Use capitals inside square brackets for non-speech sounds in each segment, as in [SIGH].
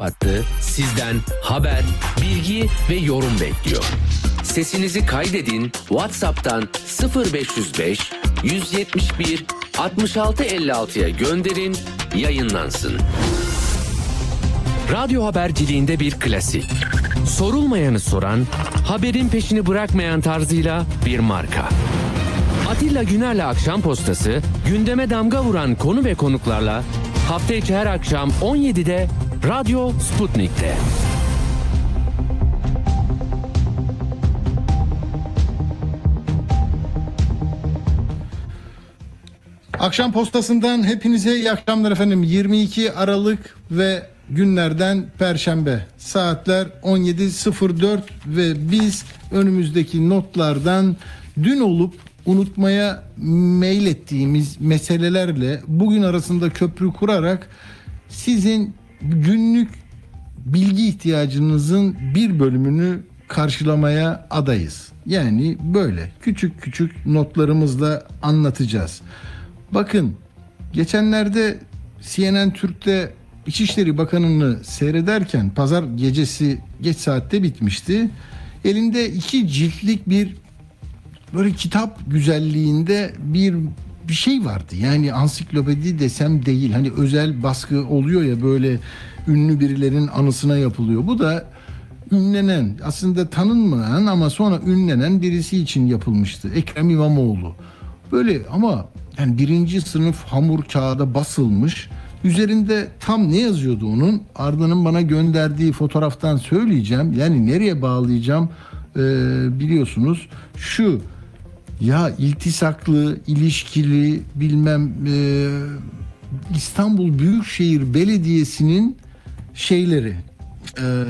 hattı sizden haber, bilgi ve yorum bekliyor. Sesinizi kaydedin WhatsApp'tan 0505 171 66 56'ya gönderin, yayınlansın. Radyo haberciliğinde bir klasik. Sorulmayanı soran, haberin peşini bırakmayan tarzıyla bir marka. Atilla Güner'le Akşam Postası gündeme damga vuran konu ve konuklarla hafta içi her akşam 17'de Radyo Sputnik'te. Akşam postasından hepinize iyi akşamlar efendim. 22 Aralık ve günlerden Perşembe. Saatler 17.04 ve biz önümüzdeki notlardan dün olup unutmaya meylettiğimiz meselelerle bugün arasında köprü kurarak sizin günlük bilgi ihtiyacınızın bir bölümünü karşılamaya adayız. Yani böyle küçük küçük notlarımızla anlatacağız. Bakın geçenlerde CNN Türk'te İçişleri Bakanı'nı seyrederken pazar gecesi geç saatte bitmişti. Elinde iki ciltlik bir böyle kitap güzelliğinde bir bir şey vardı. Yani ansiklopedi desem değil. Hani özel baskı oluyor ya böyle ünlü birilerin anısına yapılıyor. Bu da ünlenen aslında tanınmayan ama sonra ünlenen birisi için yapılmıştı. Ekrem İmamoğlu. Böyle ama yani birinci sınıf hamur kağıda basılmış. Üzerinde tam ne yazıyordu onun? Arda'nın bana gönderdiği fotoğraftan söyleyeceğim. Yani nereye bağlayacağım ee, biliyorsunuz. Şu ya iltisaklı, ilişkili bilmem e, İstanbul Büyükşehir Belediyesi'nin şeyleri e,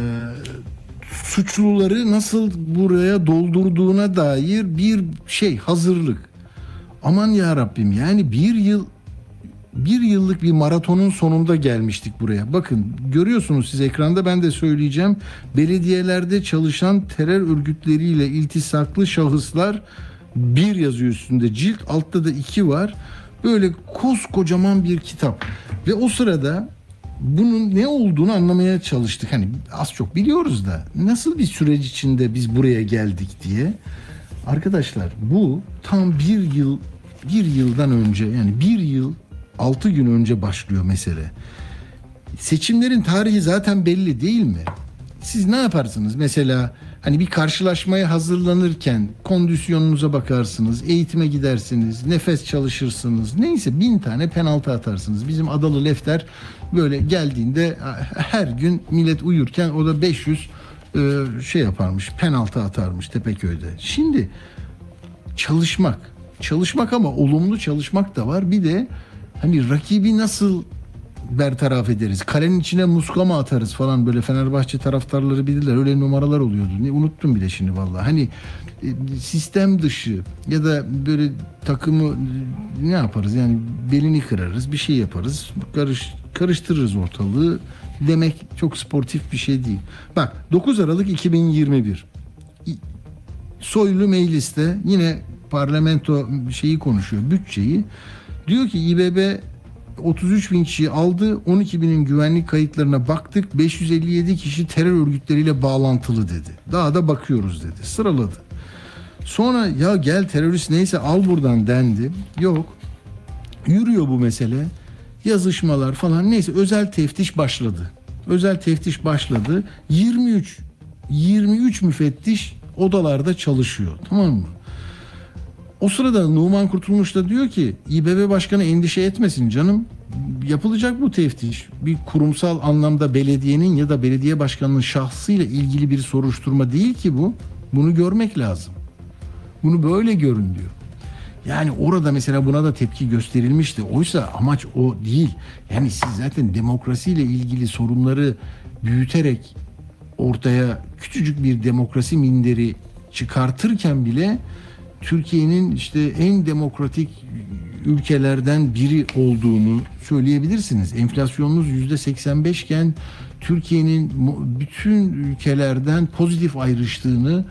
suçluları nasıl buraya doldurduğuna dair bir şey hazırlık. Aman ya Rabbim yani bir yıl bir yıllık bir maratonun sonunda gelmiştik buraya. Bakın görüyorsunuz siz ekranda ben de söyleyeceğim. Belediyelerde çalışan terör örgütleriyle iltisaklı şahıslar bir yazıyor üstünde cilt altta da iki var. Böyle koskocaman bir kitap. Ve o sırada bunun ne olduğunu anlamaya çalıştık. Hani az çok biliyoruz da nasıl bir süreç içinde biz buraya geldik diye. Arkadaşlar bu tam bir yıl bir yıldan önce yani bir yıl altı gün önce başlıyor mesele. Seçimlerin tarihi zaten belli değil mi? Siz ne yaparsınız? Mesela hani bir karşılaşmaya hazırlanırken kondisyonunuza bakarsınız, eğitime gidersiniz, nefes çalışırsınız. Neyse bin tane penaltı atarsınız. Bizim Adalı Lefter böyle geldiğinde her gün millet uyurken o da 500 e, şey yaparmış, penaltı atarmış Tepeköy'de. Şimdi çalışmak, çalışmak ama olumlu çalışmak da var. Bir de hani rakibi nasıl bertaraf ederiz. Kalenin içine muska mı atarız falan böyle Fenerbahçe taraftarları bilirler. Öyle numaralar oluyordu. Ne unuttum bile şimdi vallahi. Hani e, sistem dışı ya da böyle takımı e, ne yaparız? Yani belini kırarız, bir şey yaparız. Karış karıştırırız ortalığı demek çok sportif bir şey değil. Bak 9 Aralık 2021. Soylu mecliste yine parlamento şeyi konuşuyor, bütçeyi. Diyor ki İBB 33 bin kişiyi aldı. 12 binin güvenlik kayıtlarına baktık. 557 kişi terör örgütleriyle bağlantılı dedi. Daha da bakıyoruz dedi. Sıraladı. Sonra ya gel terörist neyse al buradan dendi. Yok. Yürüyor bu mesele. Yazışmalar falan neyse özel teftiş başladı. Özel teftiş başladı. 23 23 müfettiş odalarda çalışıyor. Tamam mı? O sırada Numan Kurtulmuş da diyor ki İBB Başkanı endişe etmesin canım. Yapılacak bu teftiş. Bir kurumsal anlamda belediyenin ya da belediye başkanının şahsıyla ilgili bir soruşturma değil ki bu. Bunu görmek lazım. Bunu böyle görün diyor. Yani orada mesela buna da tepki gösterilmişti. Oysa amaç o değil. Yani siz zaten demokrasiyle ilgili sorunları büyüterek ortaya küçücük bir demokrasi minderi çıkartırken bile Türkiye'nin işte en demokratik ülkelerden biri olduğunu söyleyebilirsiniz. Enflasyonumuz yüzde 85 iken Türkiye'nin bütün ülkelerden pozitif ayrıştığını,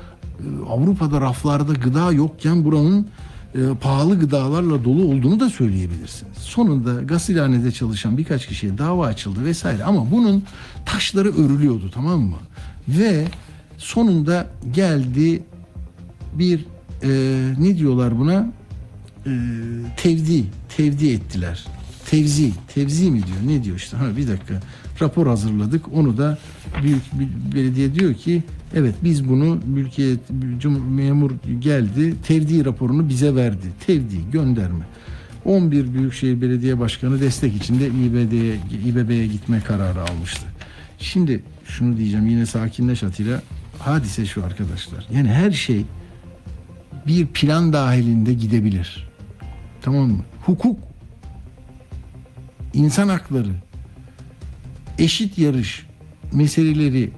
Avrupa'da raflarda gıda yokken buranın e, pahalı gıdalarla dolu olduğunu da söyleyebilirsiniz. Sonunda gasilhanede çalışan birkaç kişiye dava açıldı vesaire ama bunun taşları örülüyordu tamam mı? Ve sonunda geldi bir e, ne diyorlar buna? E, tevdi, tevdi ettiler. Tevzi, tevzi mi diyor? Ne diyor işte? Ha bir dakika. Rapor hazırladık. Onu da büyük belediye diyor ki evet biz bunu ülkeye cum- memur geldi. Tevdi raporunu bize verdi. Tevdi gönderme. 11 Büyükşehir Belediye Başkanı destek için de İBB'ye İBB'ye gitme kararı almıştı. Şimdi şunu diyeceğim yine sakinleş Atilla. Hadise şu arkadaşlar. Yani her şey bir plan dahilinde gidebilir. Tamam mı? Hukuk, insan hakları, eşit yarış meseleleri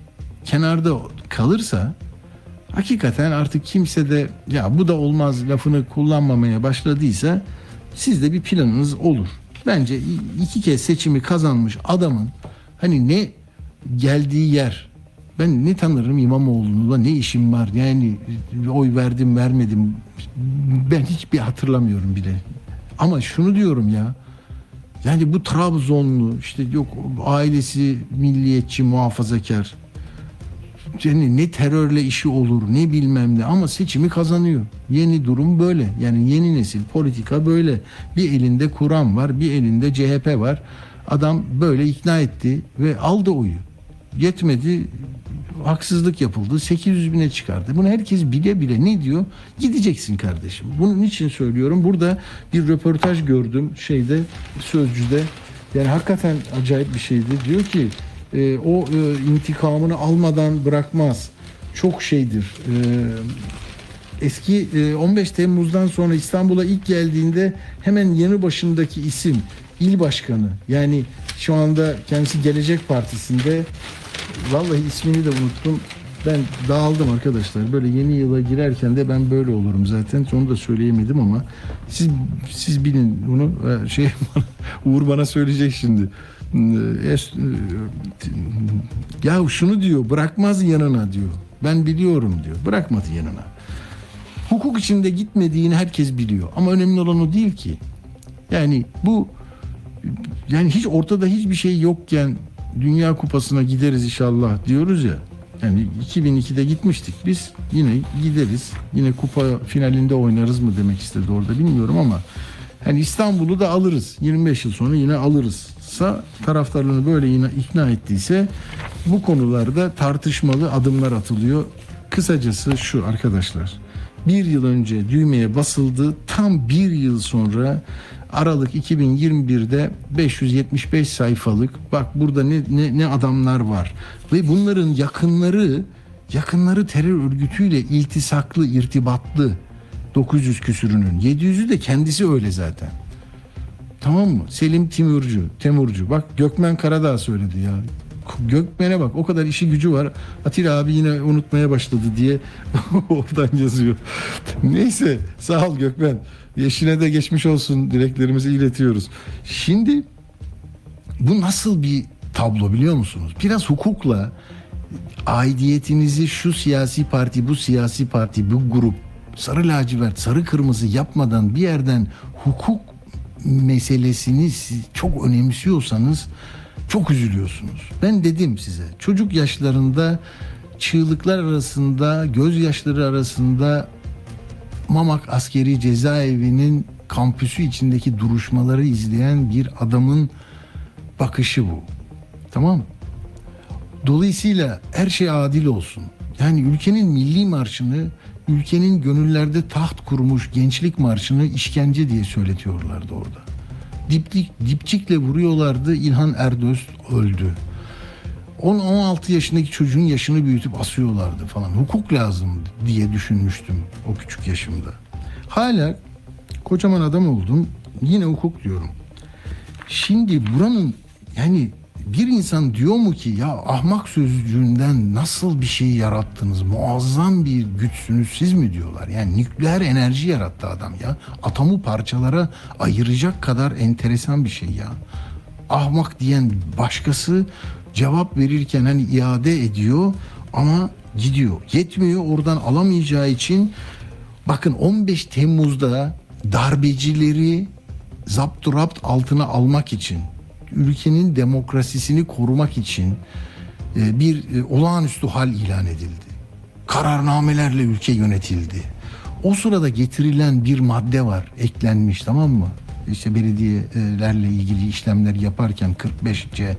kenarda kalırsa hakikaten artık kimse de ya bu da olmaz lafını kullanmamaya başladıysa sizde bir planınız olur. Bence iki kez seçimi kazanmış adamın hani ne geldiği yer ben ne tanırım İmamoğlu'na ne işim var yani oy verdim vermedim ben hiçbir hatırlamıyorum bile. Ama şunu diyorum ya yani bu Trabzonlu işte yok ailesi milliyetçi muhafazakar yani ne terörle işi olur ne bilmem ne ama seçimi kazanıyor. Yeni durum böyle. Yani yeni nesil politika böyle. Bir elinde Kur'an var, bir elinde CHP var. Adam böyle ikna etti ve aldı oyu. Yetmedi haksızlık yapıldı. 800 bine çıkardı. Bunu herkes bile bile ne diyor? Gideceksin kardeşim. Bunun için söylüyorum. Burada bir röportaj gördüm şeyde Sözcü'de. Yani hakikaten acayip bir şeydi. Diyor ki e, o e, intikamını almadan bırakmaz. Çok şeydir. E, eski e, 15 Temmuz'dan sonra İstanbul'a ilk geldiğinde hemen yanı başındaki isim il başkanı. Yani şu anda kendisi Gelecek Partisi'nde vallahi ismini de unuttum. Ben dağıldım arkadaşlar. Böyle yeni yıla girerken de ben böyle olurum zaten. Onu da söyleyemedim ama siz siz bilin bunu. Ee, Şey [LAUGHS] Uğur bana söyleyecek şimdi. Ee, es- Ya şunu diyor bırakmaz yanına diyor. Ben biliyorum diyor. Bırakmadı yanına. Hukuk içinde gitmediğini herkes biliyor. Ama önemli olan o değil ki. Yani bu yani hiç ortada hiçbir şey yokken Dünya Kupası'na gideriz inşallah diyoruz ya. Yani 2002'de gitmiştik biz. Yine gideriz. Yine kupa finalinde oynarız mı demek istedi orada bilmiyorum ama hani İstanbul'u da alırız. 25 yıl sonra yine alırızsa taraftarlarını böyle yine ikna ettiyse bu konularda tartışmalı adımlar atılıyor. Kısacası şu arkadaşlar. Bir yıl önce düğmeye basıldı. Tam bir yıl sonra Aralık 2021'de 575 sayfalık bak burada ne, ne, ne adamlar var ve bunların yakınları yakınları terör örgütüyle iltisaklı irtibatlı 900 küsürünün 700'ü de kendisi öyle zaten. Tamam mı? Selim Timurcu, Temurcu. Bak Gökmen Karadağ söyledi ya. Gökmen'e bak o kadar işi gücü var. Atilla abi yine unutmaya başladı diye [LAUGHS] oradan yazıyor. Neyse sağ ol Gökmen. Yeşine de geçmiş olsun dileklerimizi iletiyoruz. Şimdi bu nasıl bir tablo biliyor musunuz? Biraz hukukla aidiyetinizi şu siyasi parti, bu siyasi parti, bu grup sarı lacivert, sarı kırmızı yapmadan bir yerden hukuk meselesini çok önemsiyorsanız çok üzülüyorsunuz. Ben dedim size çocuk yaşlarında çığlıklar arasında, gözyaşları arasında Mamak Askeri Cezaevi'nin kampüsü içindeki duruşmaları izleyen bir adamın bakışı bu. Tamam? Dolayısıyla her şey adil olsun. Yani ülkenin milli marşını, ülkenin gönüllerde taht kurmuş gençlik marşını işkence diye söyletiyorlardı orada. Diplik, dipçikle vuruyorlardı. İlhan Erdöz öldü. 10-16 yaşındaki çocuğun yaşını büyütüp asıyorlardı falan. Hukuk lazım diye düşünmüştüm o küçük yaşımda. Hala kocaman adam oldum. Yine hukuk diyorum. Şimdi buranın yani bir insan diyor mu ki ya ahmak sözcüğünden nasıl bir şey yarattınız? Muazzam bir güçsünüz siz mi diyorlar? Yani nükleer enerji yarattı adam ya. Atomu parçalara ayıracak kadar enteresan bir şey ya. Ahmak diyen başkası cevap verirken hani iade ediyor ama gidiyor. Yetmiyor oradan alamayacağı için bakın 15 Temmuz'da darbecileri zapturapt altına almak için, ülkenin demokrasisini korumak için e, bir e, olağanüstü hal ilan edildi. Kararnamelerle ülke yönetildi. O sırada getirilen bir madde var, eklenmiş tamam mı? İşte belediyelerle ilgili işlemler yaparken 45C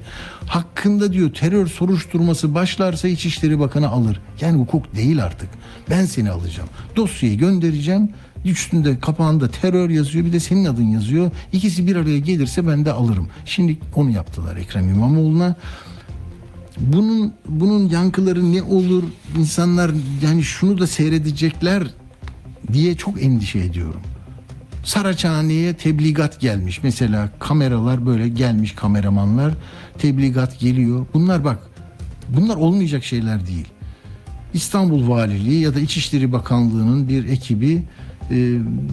hakkında diyor terör soruşturması başlarsa İçişleri Bakanı alır. Yani hukuk değil artık. Ben seni alacağım. Dosyayı göndereceğim. Üstünde kapağında terör yazıyor bir de senin adın yazıyor. İkisi bir araya gelirse ben de alırım. Şimdi onu yaptılar Ekrem İmamoğlu'na bunun bunun yankıları ne olur insanlar yani şunu da seyredecekler diye çok endişe ediyorum. Saraçhane'ye tebligat gelmiş. Mesela kameralar böyle gelmiş kameramanlar. Tebligat geliyor. Bunlar bak bunlar olmayacak şeyler değil. İstanbul Valiliği ya da İçişleri Bakanlığı'nın bir ekibi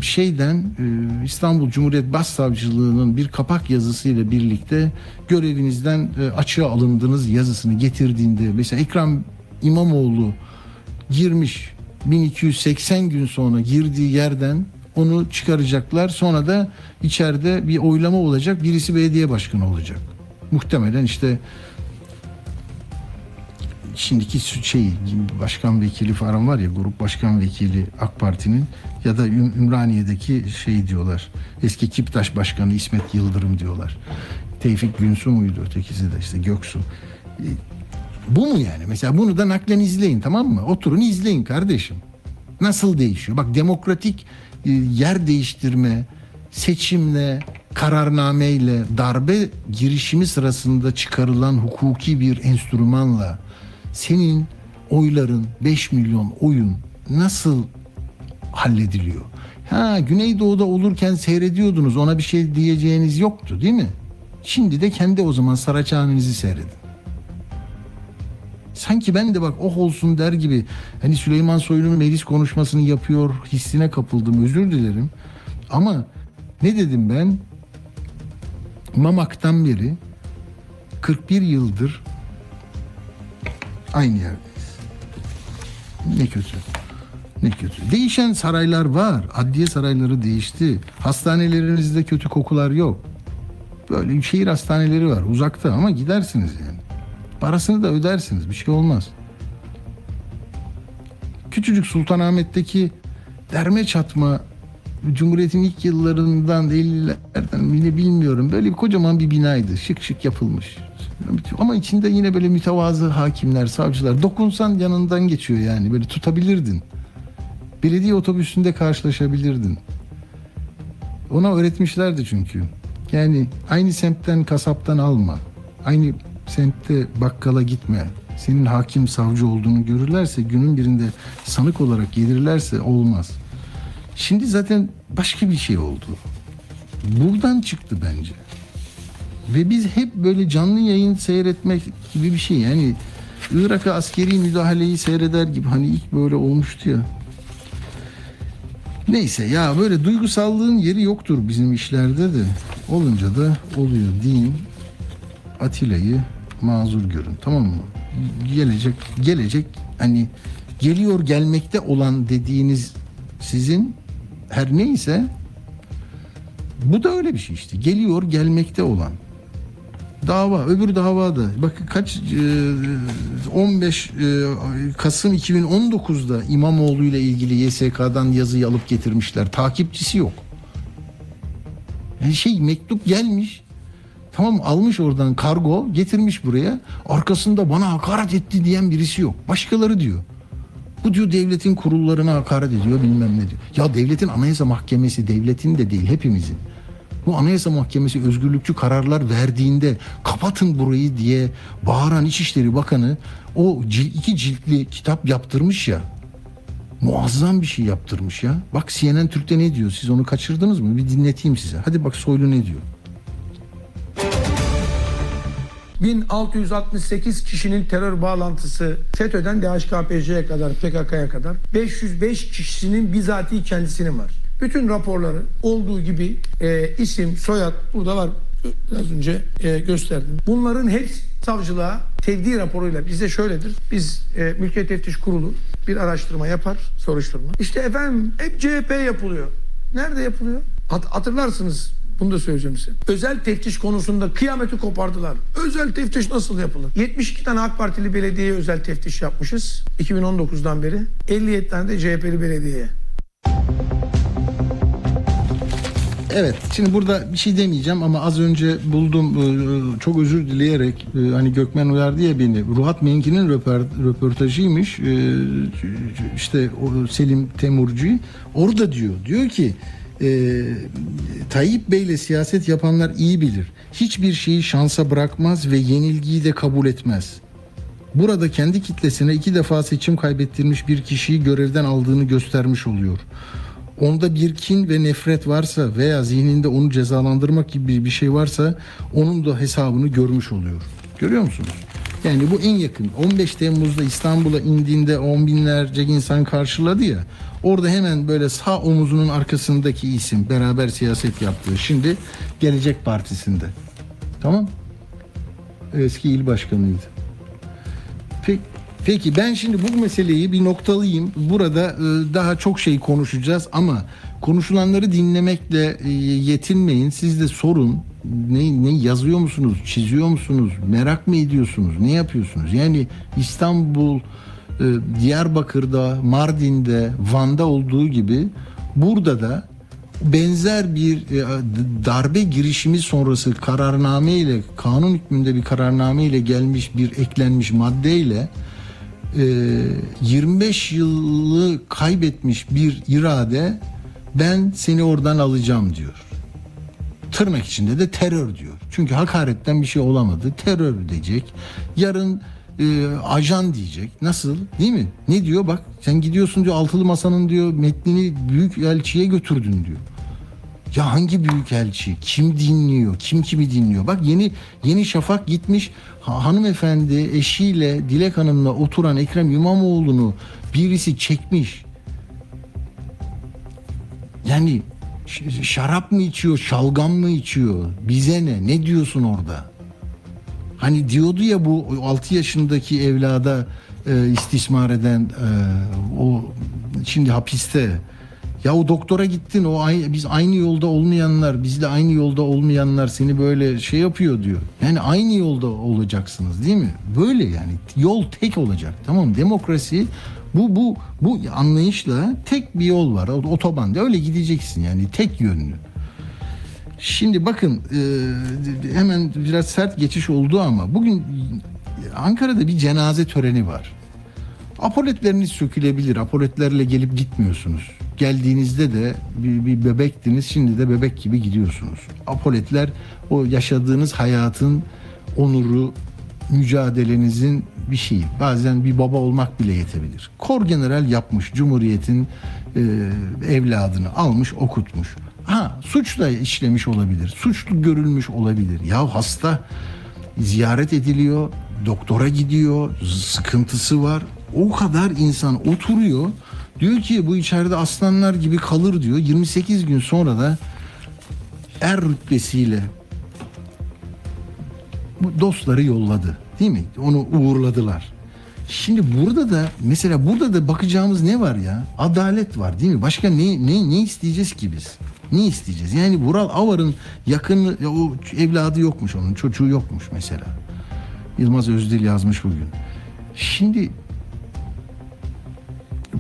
şeyden e, İstanbul Cumhuriyet Başsavcılığı'nın bir kapak yazısıyla birlikte görevinizden e, açığa alındınız yazısını getirdiğinde mesela Ekrem İmamoğlu girmiş 1280 gün sonra girdiği yerden onu çıkaracaklar. Sonra da içeride bir oylama olacak. Birisi belediye başkanı olacak. Muhtemelen işte şimdiki şey başkan vekili falan var ya grup başkan vekili AK Parti'nin ya da Üm- Ümraniye'deki şey diyorlar. Eski Kiptaş Başkanı İsmet Yıldırım diyorlar. Tevfik Günsu muydu ötekisi de işte Göksu. E, Bu mu yani? Mesela bunu da naklen izleyin tamam mı? Oturun izleyin kardeşim. Nasıl değişiyor? Bak demokratik e, yer değiştirme, seçimle, kararnameyle, darbe girişimi sırasında çıkarılan hukuki bir enstrümanla senin oyların 5 milyon oyun nasıl hallediliyor? Ha Güneydoğu'da olurken seyrediyordunuz ona bir şey diyeceğiniz yoktu değil mi? Şimdi de kendi o zaman Saraçhane'nizi seyredin. Sanki ben de bak oh olsun der gibi hani Süleyman Soylu'nun meclis konuşmasını yapıyor hissine kapıldım özür dilerim. Ama ne dedim ben? Mamak'tan beri 41 yıldır aynı yerdeyiz. Ne kötü. Ne kötü. Değişen saraylar var. Adliye sarayları değişti. Hastanelerinizde kötü kokular yok. Böyle şehir hastaneleri var uzakta ama gidersiniz yani. Parasını da ödersiniz. Bir şey olmaz. Küçücük Sultanahmet'teki derme çatma Cumhuriyet'in ilk yıllarından 50'lerden bile bilmiyorum. Böyle bir kocaman bir binaydı. Şık şık yapılmış. Ama içinde yine böyle mütevazı hakimler, savcılar. Dokunsan yanından geçiyor yani. Böyle tutabilirdin. Belediye otobüsünde karşılaşabilirdin. Ona öğretmişlerdi çünkü. Yani aynı semtten kasaptan alma. Aynı semtte bakkala gitme. Senin hakim savcı olduğunu görürlerse günün birinde sanık olarak gelirlerse olmaz. Şimdi zaten başka bir şey oldu. Buradan çıktı bence. Ve biz hep böyle canlı yayın seyretmek gibi bir şey. Yani Irak'a askeri müdahaleyi seyreder gibi hani ilk böyle olmuştu ya. Neyse ya böyle duygusallığın yeri yoktur bizim işlerde de. Olunca da oluyor deyin. Atilla'yı mazur görün tamam mı? Gelecek gelecek hani geliyor gelmekte olan dediğiniz sizin her neyse bu da öyle bir şey işte. Geliyor gelmekte olan. Dava, öbür dava da bakın kaç e, 15 e, Kasım 2019'da İmamoğlu ile ilgili YSK'dan yazıyı alıp getirmişler. Takipçisi yok. Yani şey mektup gelmiş. Tamam almış oradan kargo getirmiş buraya. Arkasında bana hakaret etti diyen birisi yok. Başkaları diyor. Bu diyor devletin kurullarına hakaret ediyor bilmem ne diyor. Ya devletin anayasa mahkemesi devletin de değil hepimizin. Bu anayasa mahkemesi özgürlükçü kararlar verdiğinde kapatın burayı diye bağıran İçişleri Bakanı o cil, iki ciltli kitap yaptırmış ya. Muazzam bir şey yaptırmış ya. Bak CNN Türk'te ne diyor? Siz onu kaçırdınız mı? Bir dinleteyim size. Hadi bak Soylu ne diyor? 1668 kişinin terör bağlantısı FETÖ'den DHKPC'ye kadar PKK'ya kadar 505 kişinin bizatihi kendisinin var. Bütün raporları olduğu gibi e, isim, soyad burada var. Biraz önce e, gösterdim. Bunların hepsi savcılığa tevdi raporuyla bize şöyledir. Biz e, Mülkiyet Teftiş Kurulu bir araştırma yapar, soruşturma. İşte efendim hep CHP yapılıyor. Nerede yapılıyor? Hat- hatırlarsınız bunu da söyleyeceğim size. Özel teftiş konusunda kıyameti kopardılar. Özel teftiş nasıl yapılır? 72 tane AK Partili belediyeye özel teftiş yapmışız 2019'dan beri. 57 tane de CHP'li belediyeye. Evet şimdi burada bir şey demeyeceğim ama az önce buldum e, çok özür dileyerek e, hani Gökmen uyardı ya beni Ruhat Menki'nin röportajıymış E, işte Selim Temurcu orada diyor diyor ki e, Tayyip Bey'le siyaset yapanlar iyi bilir hiçbir şeyi şansa bırakmaz ve yenilgiyi de kabul etmez. Burada kendi kitlesine iki defa seçim kaybettirmiş bir kişiyi görevden aldığını göstermiş oluyor. Onda bir kin ve nefret varsa veya zihninde onu cezalandırmak gibi bir şey varsa onun da hesabını görmüş oluyor. Görüyor musunuz? Yani bu en yakın. 15 Temmuz'da İstanbul'a indiğinde on binlerce insan karşıladı ya. Orada hemen böyle sağ omuzunun arkasındaki isim beraber siyaset yaptığı. Şimdi Gelecek Partisi'nde. Tamam? Eski il başkanıydı. Peki, ben şimdi bu meseleyi bir noktalayayım. Burada e, daha çok şey konuşacağız ama konuşulanları dinlemekle e, yetinmeyin. Siz de sorun. Ne, ne yazıyor musunuz? Çiziyor musunuz? Merak mı ediyorsunuz? Ne yapıyorsunuz? Yani İstanbul, e, Diyarbakır'da, Mardin'de, Van'da olduğu gibi burada da benzer bir darbe girişimi sonrası kararname ile kanun hükmünde bir kararname ile gelmiş bir eklenmiş maddeyle e, 25 yılı kaybetmiş bir irade ben seni oradan alacağım diyor. Tırnak içinde de terör diyor. Çünkü hakaretten bir şey olamadı. Terör diyecek. Yarın e, ajan diyecek. Nasıl? Değil mi? Ne diyor? Bak sen gidiyorsun diyor altılı masanın diyor metnini büyük elçiye götürdün diyor. Ya hangi büyük elçi? Kim dinliyor? Kim kimi dinliyor? Bak yeni Yeni Şafak gitmiş hanımefendi eşiyle Dilek Hanım'la oturan Ekrem İmamoğlu'nu birisi çekmiş. Yani şarap mı içiyor, şalgam mı içiyor? Bize ne? Ne diyorsun orada? Hani diyordu ya bu 6 yaşındaki evlada e, istismar eden e, o şimdi hapiste. Ya o doktora gittin o ay- biz aynı yolda olmayanlar bizle aynı yolda olmayanlar seni böyle şey yapıyor diyor. Yani aynı yolda olacaksınız değil mi? Böyle yani yol tek olacak tamam? Demokrasi bu bu bu anlayışla tek bir yol var. O- Otobanda öyle gideceksin yani tek yönlü. Şimdi bakın e, hemen biraz sert geçiş oldu ama bugün Ankara'da bir cenaze töreni var. Apoletleriniz sökülebilir. Apoletlerle gelip gitmiyorsunuz. Geldiğinizde de bir, bir bebektiniz. Şimdi de bebek gibi gidiyorsunuz. Apoletler o yaşadığınız hayatın onuru, mücadelenizin bir şeyi. Bazen bir baba olmak bile yetebilir. Kor general yapmış. Cumhuriyet'in e, evladını almış, okutmuş. Ha suç da işlemiş olabilir. Suçlu görülmüş olabilir. Ya hasta ziyaret ediliyor, doktora gidiyor, sıkıntısı var. O kadar insan oturuyor. Diyor ki bu içeride aslanlar gibi kalır diyor. 28 gün sonra da er rütbesiyle bu dostları yolladı. Değil mi? Onu uğurladılar. Şimdi burada da mesela burada da bakacağımız ne var ya? Adalet var değil mi? Başka ne ne ne isteyeceğiz ki biz? Ne isteyeceğiz? Yani Vural Avar'ın yakını ya o evladı yokmuş onun çocuğu yokmuş mesela. Yılmaz Özdil yazmış bugün. Şimdi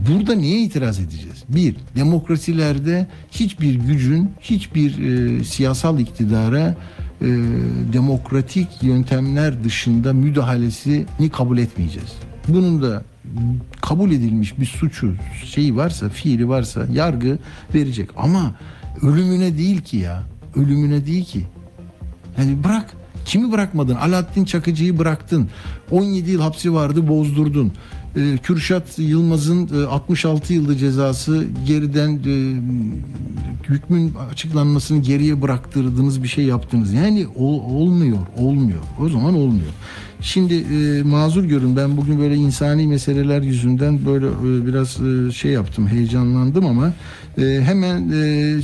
burada neye itiraz edeceğiz? Bir, demokrasilerde hiçbir gücün hiçbir e, siyasal iktidara e, demokratik yöntemler dışında müdahalesini kabul etmeyeceğiz. Bunun da kabul edilmiş bir suçu şeyi varsa, fiili varsa yargı verecek. Ama ölümüne değil ki ya. Ölümüne değil ki. Yani bırak. Kimi bırakmadın? Alaaddin Çakıcı'yı bıraktın. 17 yıl hapsi vardı bozdurdun. Ee, Kürşat Yılmaz'ın e, 66 yılda cezası geriden e, hükmün açıklanmasını geriye bıraktırdınız bir şey yaptınız. Yani ol- olmuyor, olmuyor. O zaman olmuyor. Şimdi e, mazur görün ben bugün böyle insani meseleler yüzünden böyle e, biraz e, şey yaptım, heyecanlandım ama e, hemen e,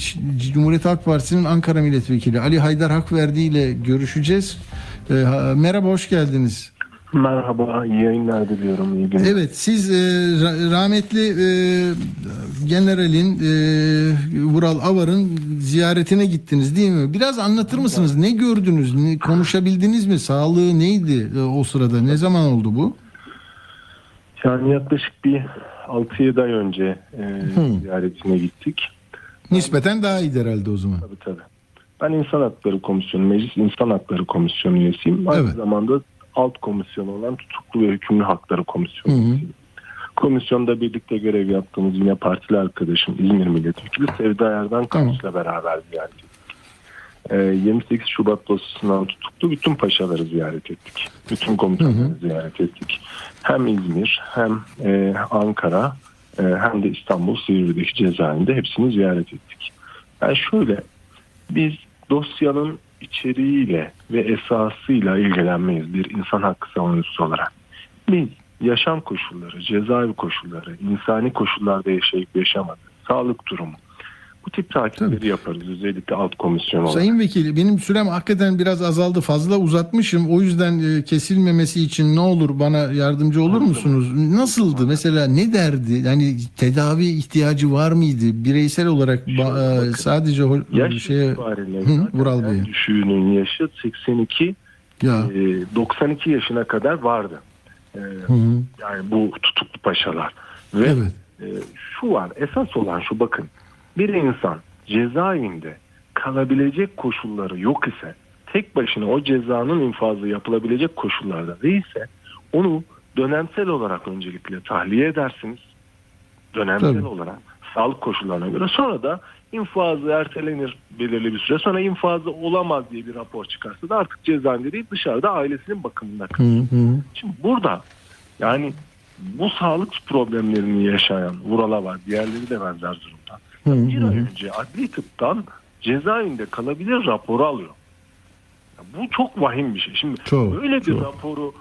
Cumhuriyet Halk Partisi'nin Ankara Milletvekili Ali Haydar Hakverdi ile görüşeceğiz. E, ha- merhaba, hoş geldiniz. Merhaba, iyi yayınlar diliyorum. İyi günler. Evet siz e, ra- rahmetli e, generalin e, Vural Avar'ın ziyaretine gittiniz değil mi? Biraz anlatır mısınız? Ne gördünüz? Ne, konuşabildiniz mi? Sağlığı neydi e, o sırada? Ne zaman oldu bu? Yani yaklaşık bir 6-7 ay önce e, Hı. ziyaretine gittik. Nispeten daha iyiydi herhalde o zaman. Tabii tabii. Ben İnsan Hakları Komisyonu, Meclis İnsan Hakları Komisyonu üyesiyim. Aynı Evet. zamanda alt komisyonu olan Tutuklu ve Hükümlü Hakları Komisyonu Hı hı. Komisyonda birlikte görev yaptığımız yine partili arkadaşım İzmir Milletvekili Sevda Erdan Kamış'la beraber ziyaret ettik. E, 28 Şubat dosyasından tutuklu bütün paşaları ziyaret ettik. Bütün komutanları ziyaret ettik. Hem İzmir hem e, Ankara e, hem de İstanbul Silivri'deki cezaevinde hepsini ziyaret ettik. Yani şöyle biz dosyanın içeriğiyle ve esasıyla ilgilenmeyiz bir insan hakkı savunucusu olarak. Biz yaşam koşulları, cezaevi koşulları, insani koşullarda yaşayıp yaşamadık, sağlık durumu. Bu tip takipleri Tabii. yaparız özellikle alt komisyon olarak. Sayın Vekili benim sürem hakikaten biraz azaldı. Fazla uzatmışım. O yüzden e, kesilmemesi için ne olur bana yardımcı olur musunuz? Nasıldı? Mesela ne derdi? Yani tedavi ihtiyacı var mıydı? Bireysel olarak Şöyle e, bakın. sadece Yaş şeye Hı, Vural Bey. düşüğünün yaşı 82 ya e, 92 yaşına kadar vardı. E, Hı hı. yani bu tutuklu paşalar. Ve evet. e, şu var esas olan şu bakın bir insan cezaevinde kalabilecek koşulları yok ise tek başına o cezanın infazı yapılabilecek koşullarda değilse onu dönemsel olarak öncelikle tahliye edersiniz. Dönemsel Tabii. olarak sağlık koşullarına göre sonra da infazı ertelenir belirli bir süre sonra infazı olamaz diye bir rapor çıkarsa da artık cezaevinde değil dışarıda ailesinin bakımında kalır. Hı hı. Şimdi burada yani bu sağlık problemlerini yaşayan Vural'a var. Diğerleri de benzer durumda. Hı Bir ay önce adli tıptan cezaevinde kalabilir raporu alıyor. Ya bu çok vahim bir şey. Şimdi Çok, böyle bir çok. raporu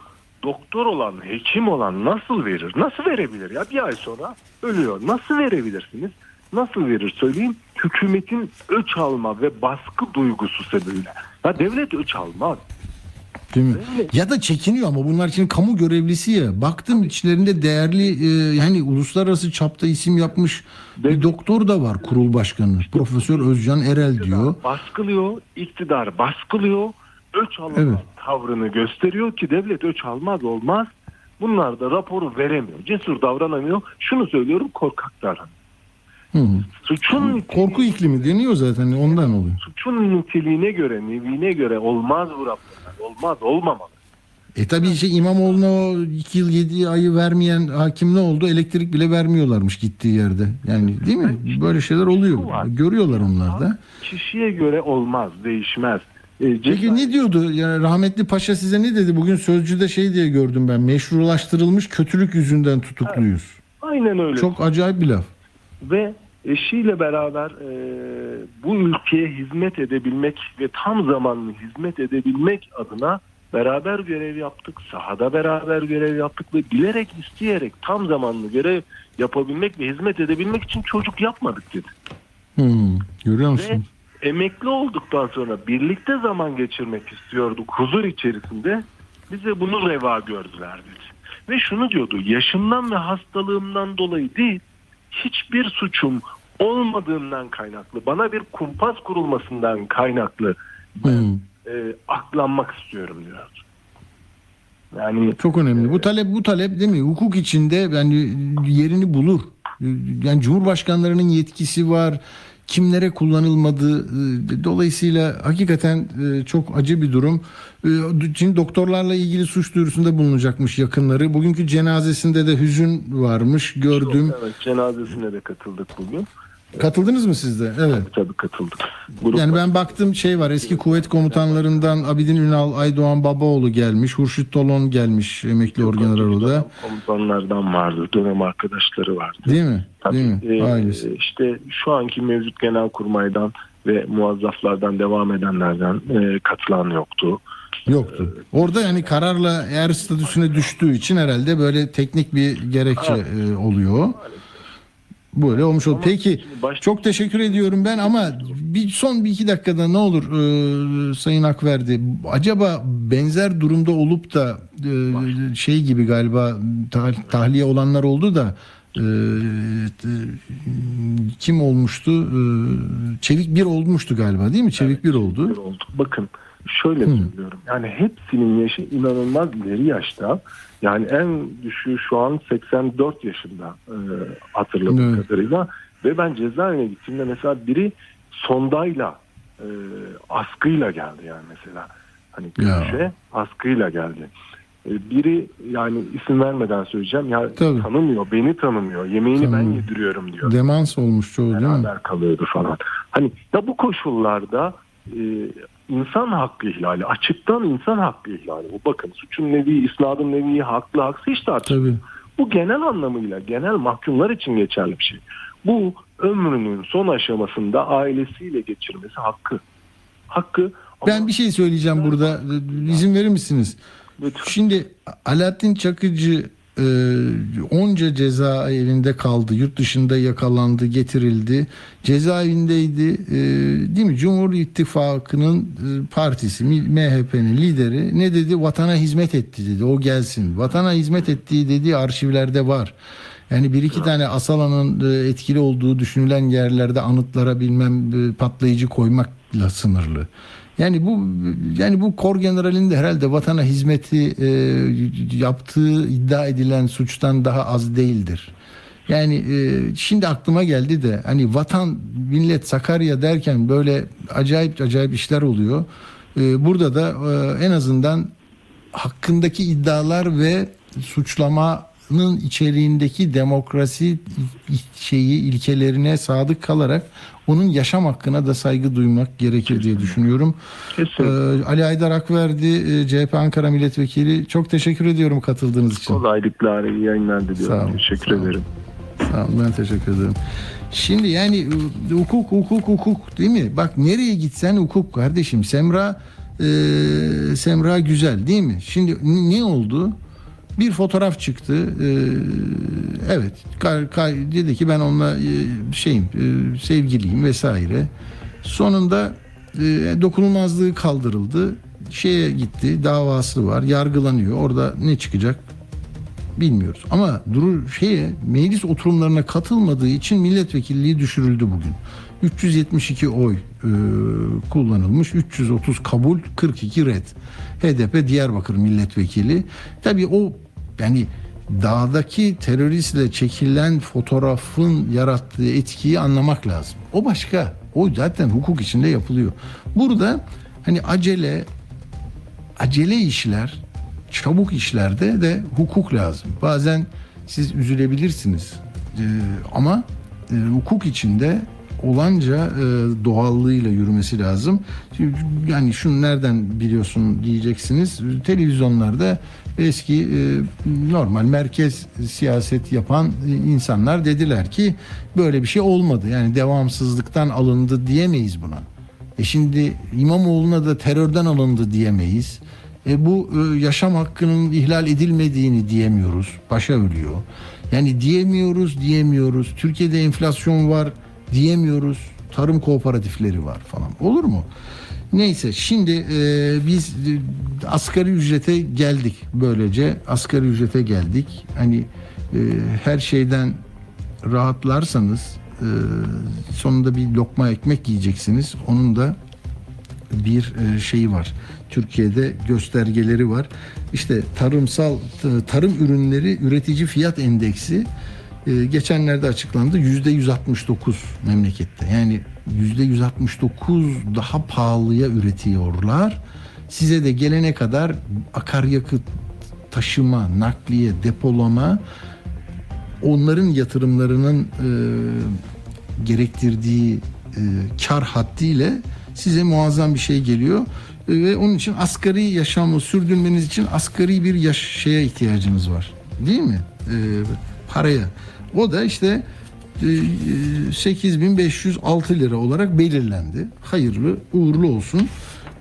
doktor olan, hekim olan nasıl verir? Nasıl verebilir ya? Bir ay sonra ölüyor. Nasıl verebilirsiniz? Nasıl verir söyleyeyim. Hükümetin öç alma ve baskı duygusu sebebiyle. Ya devlet öç almaz. Değil mi? Öyle. Ya da çekiniyor ama bunlar için kamu görevlisi ya. Baktım içlerinde değerli e, yani uluslararası çapta isim yapmış bir doktor da var kurul başkanı. Profesör Özcan Erel diyor. Baskılıyor, iktidar baskılıyor, öç alma Evet. tavrını gösteriyor ki devlet öç almaz olmaz. Bunlar da raporu veremiyor, cesur davranamıyor. Şunu söylüyorum korkak davranıyor. Hı hı. Suçun, niteliği- Korku iklimi deniyor zaten ondan oluyor. suçun niteliğine göre, nevine göre olmaz bu raporlar. Olmaz, olmamalı. E tabii şey İmamoğlu'na o 2 yıl 7 ayı vermeyen hakim ne oldu? Elektrik bile vermiyorlarmış gittiği yerde. Yani değil mi? Böyle şeyler oluyor. Görüyorlar onlar da. Kişiye göre olmaz, değişmez. E, Peki ne diyordu? Yani rahmetli paşa size ne dedi? Bugün sözcüde şey diye gördüm ben. Meşrulaştırılmış kötülük yüzünden tutukluyuz. Aynen öyle. Çok acayip bir laf. ve eşiyle beraber e, bu ülkeye hizmet edebilmek ve tam zamanlı hizmet edebilmek adına beraber görev yaptık. Sahada beraber görev yaptık ve bilerek isteyerek tam zamanlı görev yapabilmek ve hizmet edebilmek için çocuk yapmadık dedi. Hmm, görüyor Ve musun? emekli olduktan sonra birlikte zaman geçirmek istiyorduk huzur içerisinde. Bize bunu reva gördüler dedi. Ve şunu diyordu yaşımdan ve hastalığımdan dolayı değil hiçbir suçum olmadığından kaynaklı bana bir kumpas kurulmasından kaynaklı ben Hmm. e, aklanmak istiyorum diyordu. Yani Çok önemli. Bu talep bu talep değil mi? Hukuk içinde yani yerini bulur. Yani Cumhurbaşkanlarının yetkisi var. Kimlere kullanılmadığı e, dolayısıyla hakikaten e, çok acı bir durum. E, Şimdi doktorlarla ilgili suç duyurusunda bulunacakmış yakınları. Bugünkü cenazesinde de hüzün varmış gördüm. evet, cenazesine de katıldık bugün. Katıldınız mı siz de? Evet. Tabii katıldık. Grup Yani ben baktım şey var eski kuvvet komutanlarından Abidin Ünal, Aydoğan Babaoğlu gelmiş, Hurşit Tolon gelmiş emekli orgeneral da. komutanlardan vardı. Dönem arkadaşları vardı. Değil mi? Değil mi? Tabii, e, Ailesi. işte şu anki mevcut genelkurmaydan ve muazzaflardan devam edenlerden e, katılan yoktu. Yoktu. Orada yani kararla er statüsüne düştüğü için herhalde böyle teknik bir gerekçe e, oluyor. Böyle olmuş oldu. Peki baş- çok teşekkür ediyorum ben ama bir son bir iki dakikada ne olur e, Sayın Akverdi acaba benzer durumda olup da e, şey gibi galiba tah- tahliye olanlar oldu da e, e, kim olmuştu? E, Çevik bir olmuştu galiba değil mi? Çevik bir oldu. bir oldu. Bakın şöyle söylüyorum. Yani hepsinin yaşı inanılmaz ileri yaşta. Yani en düşüğü şu an 84 yaşında e, hatırladığım Evet. kadarıyla. Ve ben cezaevine gittiğimde mesela biri sondayla e, askıyla geldi yani mesela. Hani Ya. görüşe askıyla geldi. E, biri yani isim vermeden söyleyeceğim ya Tabii. tanımıyor, beni tanımıyor. Yemeğini ben Tanımıyor. yediriyorum diyor Demans olmuş çoğu değil mi? beraber kalıyordu falan. Hani ya bu koşullarda e, insan hakkı ihlali, açıktan insan hakkı ihlali. Bu bakın suçun nevi, isnadın nevi, haklı, haksız hiç tartışılmıyor. Tabii. Bu genel anlamıyla genel mahkumlar için geçerli bir şey. Bu ömrünün son aşamasında ailesiyle geçirmesi hakkı. Hakkı ama Ben bir şey söyleyeceğim burada. İzin verir misiniz? Lütfen. Şimdi Alaaddin Çakıcı e, onca cezaevinde kaldı. Yurt dışında yakalandı, getirildi. Cezaevindeydi. E, değil mi? Cumhur İttifakı'nın e, partisi, MHP'nin lideri ne dedi? Vatana hizmet etti dedi. O gelsin. Vatana hizmet ettiği dediği arşivlerde var. Yani bir iki tane Asala'nın e, etkili olduğu düşünülen yerlerde anıtlara bilmem e, patlayıcı koymakla sınırlı. Yani bu yani bu kor generalin de herhalde vatana hizmeti e, yaptığı iddia edilen suçtan daha az değildir. Yani e, şimdi aklıma geldi de hani vatan millet Sakarya derken böyle acayip acayip işler oluyor. E, burada da e, en azından hakkındaki iddialar ve suçlamanın içeriğindeki demokrasi şeyi ilkelerine sadık kalarak onun yaşam hakkına da saygı duymak gerekir diye düşünüyorum. Kesin. Ee, Ali Aydar Akverdi, e, CHP Ankara Milletvekili. Çok teşekkür ediyorum katıldığınız için. kolaylıklar, iyi yayınlar Sağ diliyorum. olun, Teşekkür sağ olun. ederim. Sağ olun, ben teşekkür ederim. Şimdi yani e, hukuk hukuk hukuk değil mi? Bak nereye gitsen hukuk kardeşim. Semra e, Semra güzel değil mi? Şimdi ne oldu? Bir fotoğraf çıktı. E, evet. Ka- ka- dedi ki ben onunla e, şeyim e, sevgiliyim vesaire. Sonunda e, dokunulmazlığı kaldırıldı. Şeye gitti. Davası var. Yargılanıyor. Orada ne çıkacak? bilmiyoruz. Ama durur şeye meclis oturumlarına katılmadığı için milletvekilliği düşürüldü bugün. 372 oy e, kullanılmış, 330 kabul, 42 red. HDP Diyarbakır milletvekili. Tabii o yani dağdaki teröristle çekilen fotoğrafın yarattığı etkiyi anlamak lazım. O başka. O zaten hukuk içinde yapılıyor. Burada hani acele acele işler, çabuk işlerde de hukuk lazım. Bazen siz üzülebilirsiniz Ee, ama e, hukuk içinde olanca e, doğallığıyla yürümesi lazım. Yani şunu nereden biliyorsun diyeceksiniz. Televizyonlarda eski e, normal merkez siyaset yapan insanlar dediler ki böyle bir şey olmadı. Yani devamsızlıktan alındı diyemeyiz buna. E şimdi İmamoğlu'na da terörden alındı diyemeyiz. E bu e, yaşam hakkının ihlal edilmediğini diyemiyoruz. Başa ölüyor. Yani diyemiyoruz, diyemiyoruz. Türkiye'de enflasyon var diyemiyoruz. Tarım kooperatifleri var falan. Olur mu? Neyse şimdi e, biz e, asgari ücrete geldik böylece. Asgari ücrete geldik. Hani e, her şeyden rahatlarsanız e, sonunda bir lokma ekmek yiyeceksiniz. Onun da bir e, şeyi var. Türkiye'de göstergeleri var. İşte tarımsal tarım ürünleri üretici fiyat endeksi e, geçenlerde açıklandı. Yüzde 169 memlekette. Yani 169 daha pahalıya üretiyorlar. Size de gelene kadar akaryakıt taşıma, nakliye, depolama onların yatırımlarının e, gerektirdiği e, kar haddiyle size muazzam bir şey geliyor E, ve onun için asgari yaşamı sürdürmeniz için asgari bir yaş şeye ihtiyacınız var. Değil mi? E, paraya. O da işte 8506 lira olarak belirlendi. Hayırlı, uğurlu olsun.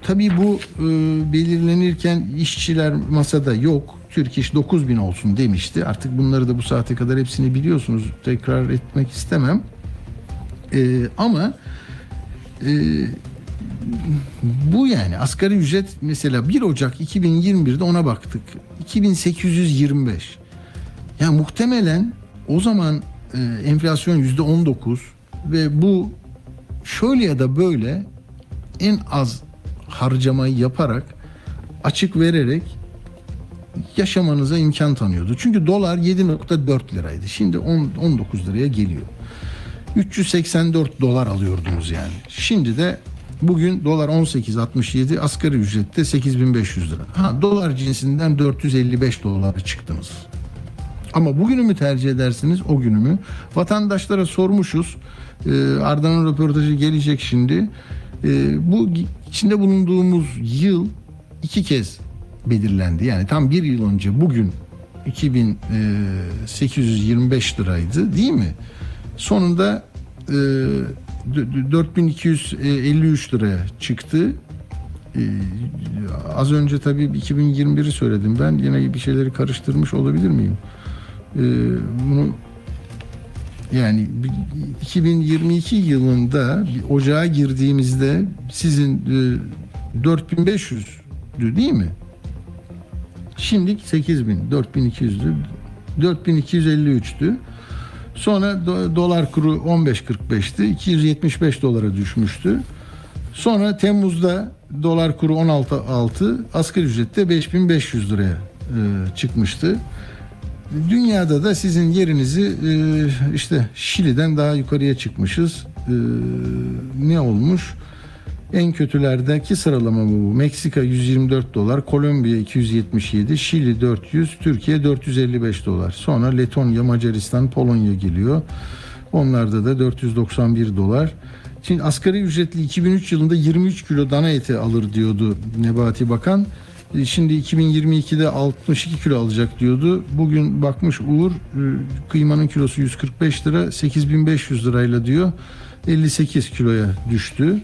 Tabii bu e, belirlenirken işçiler masada yok. Türk İş 9000 olsun demişti. Artık bunları da bu saate kadar hepsini biliyorsunuz. Tekrar etmek istemem. Ee, ama e, bu yani asgari ücret mesela 1 Ocak 2021'de ona baktık. 2825. Ya muhtemelen o zaman e, enflasyon yüzde 19 ve bu şöyle ya da böyle en az harcamayı yaparak açık vererek yaşamanıza imkan tanıyordu. Çünkü dolar 7.4 liraydı. Şimdi 10, 19 liraya geliyor. 384 dolar alıyordunuz yani. Şimdi de bugün dolar 18.67 asgari ücrette 8500 lira. Ha dolar cinsinden 455 dolara çıktınız. Ama bugünü mü tercih edersiniz o günü mü? Vatandaşlara sormuşuz. Ee, Arda'nın röportajı gelecek şimdi. Ee, bu içinde bulunduğumuz yıl iki kez belirlendi. Yani tam bir yıl önce bugün 2825 liraydı değil mi? Sonunda e, d- d- 4253 liraya çıktı. Ee, az önce tabii 2021'i söyledim ben. Yine bir şeyleri karıştırmış olabilir miyim? Ee, bunu yani bir- 2022 yılında ocağa girdiğimizde sizin e, 4500'dü değil mi? Şimdi 8000, 4200'dü. 4253'tü. Sonra do- dolar kuru 15.45'ti. 275 dolara düşmüştü. Sonra Temmuz'da dolar kuru 16.6, asgari ücrette 5500 liraya e, çıkmıştı. Dünyada da sizin yerinizi e, işte Şili'den daha yukarıya çıkmışız. E, ne olmuş? En kötülerdeki sıralama bu. Meksika 124 dolar, Kolombiya 277, Şili 400, Türkiye 455 dolar. Sonra Letonya, Macaristan, Polonya geliyor. Onlarda da 491 dolar. Şimdi asgari ücretli 2003 yılında 23 kilo dana eti alır diyordu Nebati Bakan. E, Şimdi 2022'de 62 kilo alacak diyordu. Bugün bakmış Uğur e, kıymanın kilosu 145 lira 8500 lirayla diyor 58 kiloya düştü.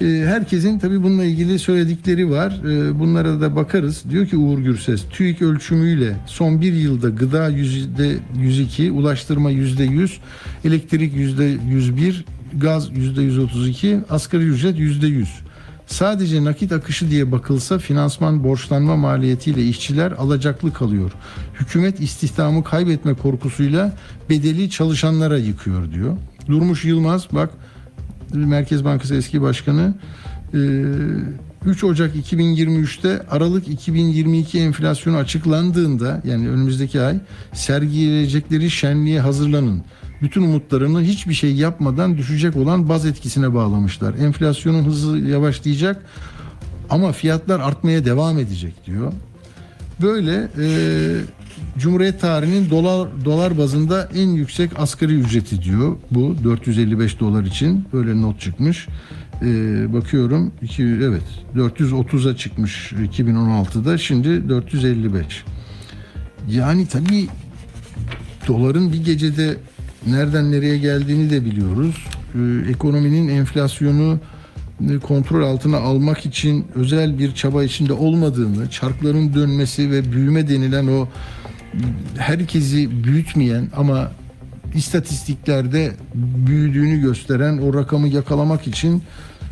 E, Herkesin tabii bununla ilgili söyledikleri var. Bunlara da bakarız. Diyor ki Uğur Gürses, TÜİK ölçümüyle son bir yılda gıda %102, ulaştırma %100, elektrik %101, gaz %132, asgari ücret %100. Sadece nakit akışı diye bakılsa finansman borçlanma maliyetiyle işçiler alacaklı kalıyor. Hükümet istihdamı kaybetme korkusuyla bedeli çalışanlara yıkıyor diyor. Durmuş Yılmaz bak Merkez Bankası eski başkanı e, 3 Ocak 2023'te Aralık 2022 enflasyonu açıklandığında yani önümüzdeki ay sergileyecekleri şenliğe hazırlanın. Bütün umutlarını hiçbir şey yapmadan düşecek olan baz etkisine bağlamışlar. Enflasyonun hızı yavaşlayacak ama fiyatlar artmaya devam edecek diyor. Böyle e, Cumhuriyet tarihinin dolar dolar bazında en yüksek asgari ücreti diyor bu 455 dolar için böyle not çıkmış. E, bakıyorum iki, evet 430'a çıkmış 2016'da şimdi 455. Yani tabii doların bir gecede nereden nereye geldiğini de biliyoruz. Ee, ekonominin enflasyonu e, kontrol altına almak için özel bir çaba içinde olmadığını, çarkların dönmesi ve büyüme denilen o herkesi büyütmeyen ama istatistiklerde büyüdüğünü gösteren o rakamı yakalamak için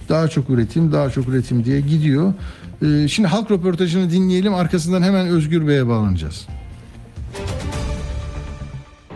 daha çok üretim, daha çok üretim diye gidiyor. Ee, Şimdi halk röportajını dinleyelim. Arkasından hemen Özgür Bey'e bağlanacağız.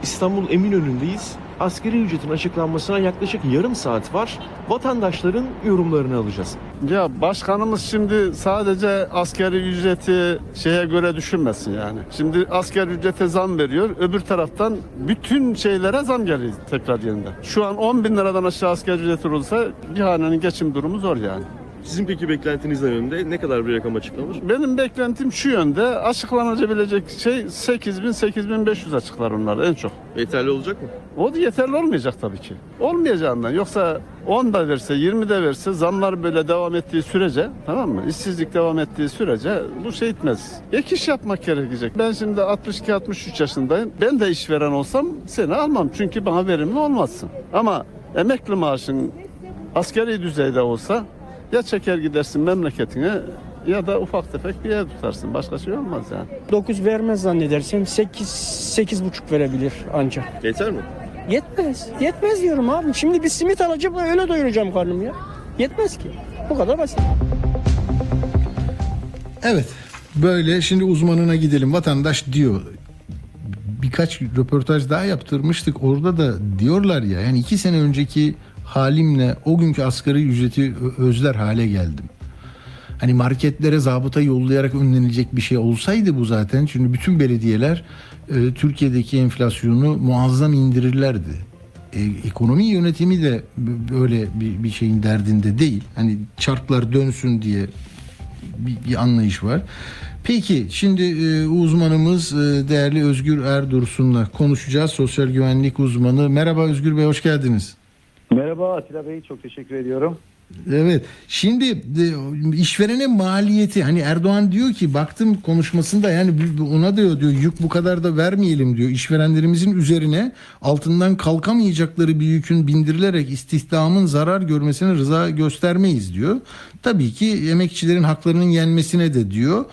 İstanbul Eminönü'ndeyiz. Asgari ücretin açıklanmasına yaklaşık yarım saat var. Vatandaşların yorumlarını alacağız. Ya başkanımız şimdi sadece askeri ücreti şeye göre düşünmesin yani. Şimdi asgari ücrete zam veriyor. Öbür taraftan bütün şeylere zam geliyor tekrar yeniden. Şu an 10 bin liradan aşağı asgari ücret olursa bir hanenin geçim durumu zor yani. Sizin peki beklentiniz ne yönde? Ne kadar bir rakam açıklanır? Benim beklentim şu yönde açıklanabilecek şey 8000 8500 açıklar onlar en çok. Yeterli olacak mı? O da yeterli olmayacak tabii ki. Olmayacağından. Yoksa 10 da verse, 20 de verse zamlar böyle devam ettiği sürece tamam mı? İşsizlik devam ettiği sürece bu şey etmez. Ek iş yapmak gerekecek. Ben şimdi 62-63 yaşındayım. Ben de işveren olsam seni almam. Çünkü bana verimli olmazsın. Ama emekli maaşın askeri düzeyde olsa ya çeker gidersin memleketine ya da ufak tefek bir ev tutarsın. Başka şey olmaz yani. 9 vermez zannedersem 8 8 buçuk verebilir ancak. Yeter mi? Yetmez. Yetmez diyorum abi. Şimdi bir simit alacağım öyle doyuracağım karnımı ya. Yetmez ki. Bu kadar basit. Evet. Böyle şimdi uzmanına gidelim. Vatandaş diyor. Birkaç röportaj daha yaptırmıştık. Orada da diyorlar ya yani iki sene önceki halimle o günkü asgari ücreti özler hale geldim. Hani marketlere zabıta yollayarak önlenecek bir şey olsaydı bu zaten. Çünkü bütün belediyeler e, Türkiye'deki enflasyonu muazzam indirirlerdi. E, ekonomi yönetimi de böyle bir, bir şeyin derdinde değil. Hani çarklar dönsün diye bir, bir anlayış var. Peki şimdi e, uzmanımız e, değerli Özgür Erdursun'la konuşacağız. Sosyal güvenlik uzmanı. Merhaba Özgür Bey hoş geldiniz. Merhaba Atilla Bey çok teşekkür ediyorum. Evet. Şimdi e, işverene maliyeti hani Erdoğan diyor ki baktım konuşmasında yani ona diyor diyor yük bu kadar da vermeyelim diyor. İşverenlerimizin üzerine altından kalkamayacakları bir yükün bindirilerek istihdamın zarar görmesine rıza göstermeyiz diyor. Tabii ki emekçilerin haklarının yenmesine de diyor.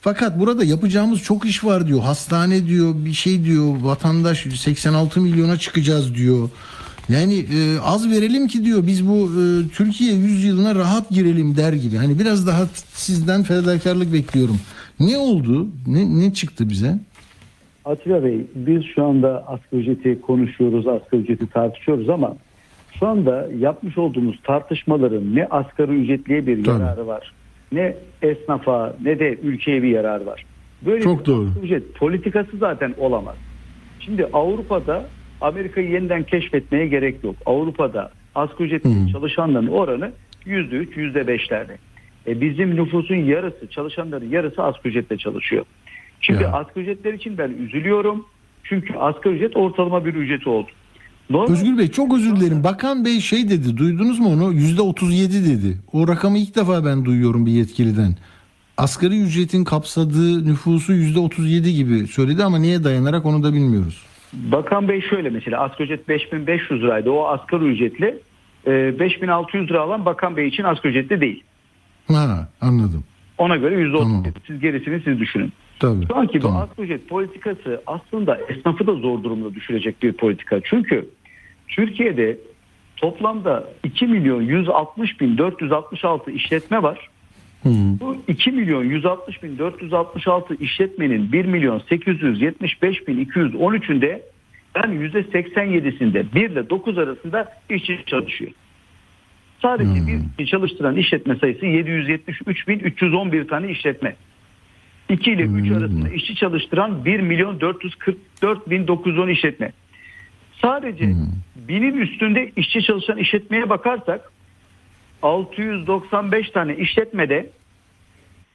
Fakat burada yapacağımız çok iş var diyor. Hastane diyor, bir şey diyor. Vatandaş 86 milyona çıkacağız diyor. Yani e, az verelim ki diyor biz bu e, Türkiye 100 yılına rahat girelim der gibi. Hani biraz daha sizden fedakarlık bekliyorum. Ne oldu? Ne, ne çıktı bize? Atilla Bey biz şu anda asgari ücreti konuşuyoruz, asgari ücreti tartışıyoruz ama şu anda yapmış olduğumuz tartışmaların ne asgari ücretliye bir Tabii. yararı var, ne esnafa ne de ülkeye bir yararı var. Böyle Çok bir doğru. ücret politikası zaten olamaz. Şimdi Avrupa'da Amerika'yı yeniden keşfetmeye gerek yok. Avrupa'da asgari ücretli çalışanların oranı %3, %5'lerde. E bizim nüfusun yarısı, çalışanların yarısı asgari ücretle çalışıyor. Şimdi Ya. asgari ücretler için ben üzülüyorum. Çünkü asgari ücret ortalama bir ücret oldu. Normal Özgür Bey çok özür dilerim. Bakan Bey şey dedi. Duydunuz mu onu? Yüzde 37 dedi. O rakamı ilk defa ben duyuyorum bir yetkiliden. Asgari ücretin kapsadığı nüfusu yüzde 37 gibi söyledi ama niye dayanarak onu da bilmiyoruz. Bakan Bey şöyle mesela asgari ücret 5500 liraydı. O asgari ücretli e, 5600 lira alan Bakan Bey için asgari ücretli değil. Ha anladım. Ona göre %37. Tamam. Siz gerisini siz düşünün. Tabii. Şu anki bu Tamam. asgari ücret politikası aslında esnafı da zor durumda düşürecek bir politika. Çünkü Türkiye'de toplamda 2 milyon 160 bin 466 işletme var. Hı. Bu 2 milyon 160 bin 466 işletmenin 1 milyon 875 bin 213'ünde yani %87'sinde 1 ile 9 arasında işçi çalışıyor. Sadece bir işçi çalıştıran işletme sayısı 773 bin 311 tane işletme. 2 ile 3 arasında işçi çalıştıran 1 milyon 444 bin 910 işletme. Sadece binin üstünde işçi çalışan işletmeye bakarsak 695 tane işletmede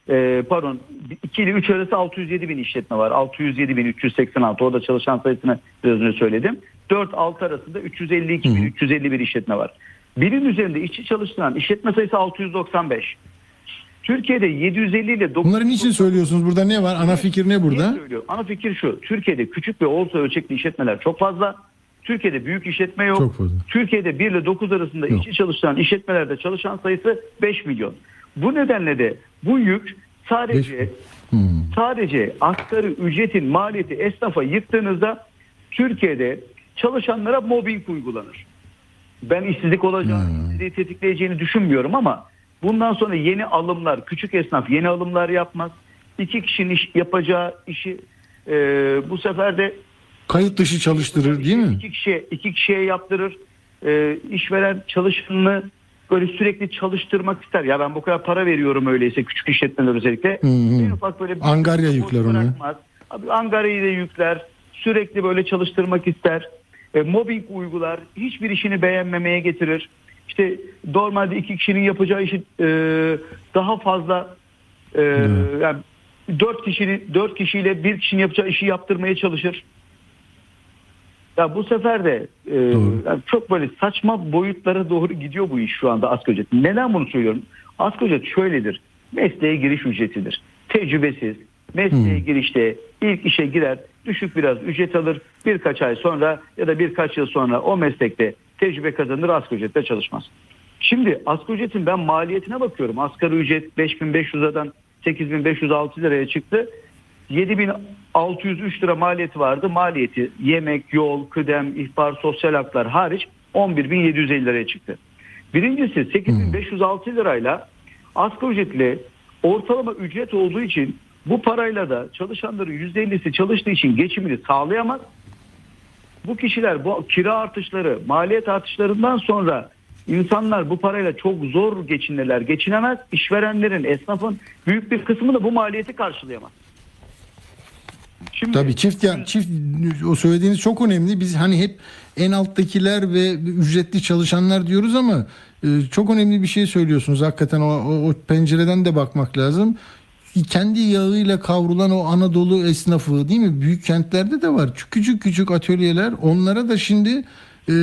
e, pardon 2 ile 3 arası 607 bin işletme var. 607 bin 386 orada çalışan sayısını biraz önce söyledim. 4-6 arasında 352 bin 351 işletme var. Binin üzerinde işçi çalıştıran işletme sayısı 695. Türkiye'de 750 ile 9 Bunları niçin söylüyorsunuz? Burada ne var? Ana fikir ne burada? Ana fikir şu. Türkiye'de küçük ve orta ölçekli işletmeler çok fazla. Türkiye'de büyük işletme yok. Türkiye'de 1 ile 9 arasında Yok. işçi çalıştıran işletmelerde çalışan sayısı 5 milyon. Bu nedenle de bu yük sadece Beş- Hmm. sadece asgari ücretin maliyeti esnafa yıktığınızda Türkiye'de çalışanlara mobbing uygulanır. Ben işsizlik olacağını, işsizliği tetikleyeceğini düşünmüyorum ama bundan sonra yeni alımlar, küçük esnaf yeni alımlar yapmaz. İki kişinin iş, yapacağı işi e, bu sefer de Kayıt dışı çalıştırır değil mi? İki kişiye, iki kişiye yaptırır. E, işveren çalışanını böyle sürekli çalıştırmak ister. Ya ben bu kadar para veriyorum öyleyse küçük işletmeler özellikle. Hı hı. En ufak böyle bir Angarya yükler onu. Abi Angarya'yı da yükler. Sürekli böyle çalıştırmak ister. E, mobbing uygular. Hiçbir işini beğenmemeye getirir. İşte normalde iki kişinin yapacağı işi e, daha fazla e, yani dört kişinin dört kişiyle bir kişinin yapacağı işi yaptırmaya çalışır. Ya bu sefer de e, yani çok böyle saçma boyutlara doğru gidiyor bu iş şu anda asgari ücret. Neden bunu söylüyorum? Asgari ücret şöyledir. Mesleğe giriş ücretidir. Tecrübesiz, mesleğe girişte ilk işe girer, düşük biraz ücret alır. Birkaç ay sonra ya da birkaç yıl sonra o meslekte tecrübe kazanır, asgari ücretle çalışmaz. Şimdi asgari ücretin ben maliyetine bakıyorum. Asgari ücret 5500'den 8506 liraya çıktı. 7603 lira maliyeti vardı. Maliyeti yemek, yol, kıdem, ihbar, sosyal haklar hariç 11750 liraya çıktı. Birincisi 8506 lirayla asgari ücretle ortalama ücret olduğu için bu parayla da çalışanların %50'si çalıştığı için geçimini sağlayamaz. Bu kişiler bu kira artışları, maliyet artışlarından sonra insanlar bu parayla çok zor geçinirler, geçinemez. İşverenlerin, esnafın büyük bir kısmı da bu maliyeti karşılayamaz. Şimdi Tabii çift yani çift o söylediğiniz çok önemli. Biz hani hep en alttakiler ve ücretli çalışanlar diyoruz ama e, çok önemli bir şey söylüyorsunuz. Hakikaten o, o, o pencereden de bakmak lazım. Kendi yağıyla kavrulan o Anadolu esnafı değil mi? Büyük kentlerde de var. Küçük küçük atölyeler. Onlara da şimdi e,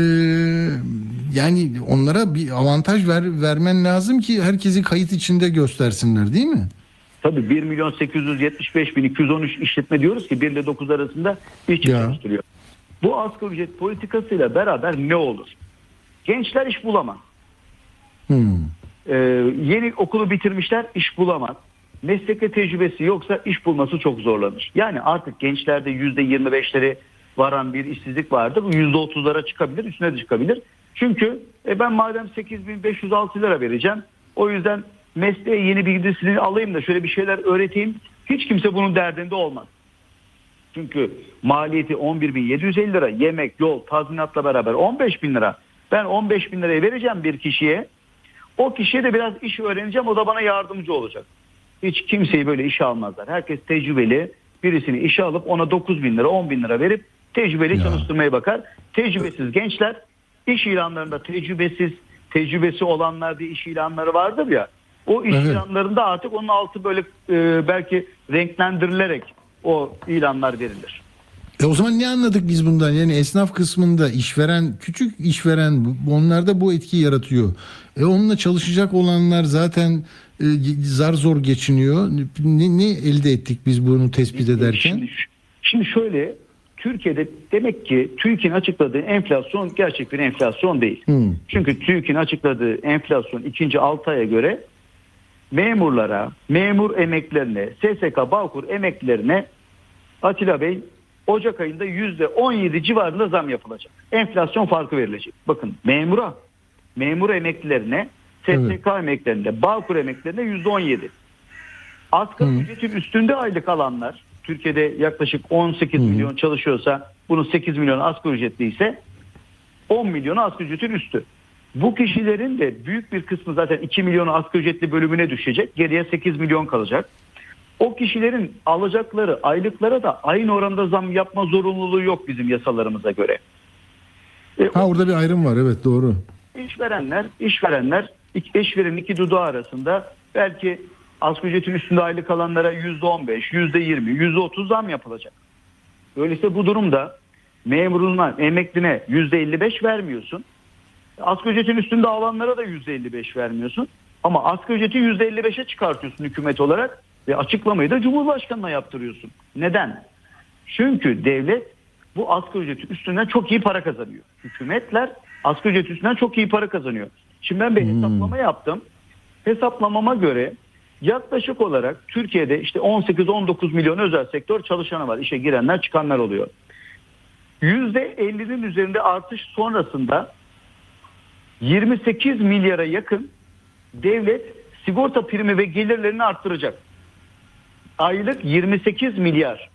yani onlara bir avantaj ver, vermen lazım ki herkesi kayıt içinde göstersinler değil mi? Tabii 1 milyon 875 bin 213 işletme diyoruz ki 1 ile 9 arasında işçi Ya. çalıştırıyor. Bu asgari ücret politikasıyla beraber ne olur? Gençler iş bulamaz. Hmm. Ee, yeni okulu bitirmişler iş bulamaz. Meslekte tecrübesi yoksa iş bulması çok zorlanır. Yani artık gençlerde %25'leri varan bir işsizlik vardır. Bu %30'lara çıkabilir, üstüne de çıkabilir. Çünkü e, ben madem 8506 lira vereceğim o yüzden mesleğe yeni bilgisini alayım da şöyle bir şeyler öğreteyim. Hiç kimse bunun derdinde olmaz. Çünkü maliyeti 11.750 lira yemek, yol, tazminatla beraber 15 bin lira. Ben 15 bin liraya vereceğim bir kişiye. O kişiye de biraz iş öğreneceğim. O da bana yardımcı olacak. Hiç kimseyi böyle işe almazlar. Herkes tecrübeli birisini işe alıp ona 9 bin lira 10 bin lira verip tecrübeli çalıştırmaya bakar. Tecrübesiz gençler iş ilanlarında tecrübesiz tecrübesi olanlar diye iş ilanları vardır ya. O iş Evet. ilanlarında artık onun altı böyle e, belki renklendirilerek o ilanlar verilir. E o zaman ne anladık biz bundan? Yani esnaf kısmında işveren, küçük işveren onlarda bu etki yaratıyor. E onunla çalışacak olanlar zaten e, zar zor geçiniyor. Ne, ne elde ettik biz bunu tespit ederken? Şimdi, şimdi şöyle Türkiye'de demek ki TÜİK'in açıkladığı enflasyon gerçek bir enflasyon değil. Hmm. Çünkü TÜİK'in açıkladığı enflasyon ikinci 6 aya göre memurlara, memur emeklerine, SSK Bağkur emeklerine Atilla Bey Ocak ayında %17 civarında zam yapılacak. Enflasyon farkı verilecek. Bakın memura, memur emeklilerine, SSK emeklerine, Bağkur emeklerine %17. Asgari ücretin üstünde aylık alanlar Türkiye'de yaklaşık 18 milyon çalışıyorsa bunun 8 milyon asgari ücretli ise 10 milyonu asgari ücretin üstü. Bu kişilerin de büyük bir kısmı zaten 2 milyonu asgari ücretli bölümüne düşecek. Geriye 8 milyon kalacak. O kişilerin alacakları aylıklara da aynı oranda zam yapma zorunluluğu yok bizim yasalarımıza göre. E, Ha orada bir ayrım var evet doğru. İşverenler, işverenler iki- işverenin iki dudağı arasında belki asgari ücretin üstünde aylık alanlara yüzde on beş, yüzde yirmi, yüzde otuz zam yapılacak. Öyleyse bu durumda memuruna, elli beş vermiyorsun. Asgari ücretin üstünde alanlara da yüzde elli beş vermiyorsun. Ama asgari ücreti yüzde elli beşe çıkartıyorsun hükümet olarak ve açıklamayı da Cumhurbaşkanı'na yaptırıyorsun. Neden? Çünkü devlet bu asgari ücretin üstünden çok iyi para kazanıyor. Hükümetler asgari ücret üstünden çok iyi para kazanıyor. Şimdi ben bir hesaplama yaptım. Hesaplamama göre yaklaşık olarak Türkiye'de işte 18-19 milyon özel sektör çalışanı var. İşe girenler çıkanlar oluyor. %50'nin üzerinde artış sonrasında 28 milyara yakın devlet sigorta primi ve gelirlerini arttıracak. Aylık 28 milyar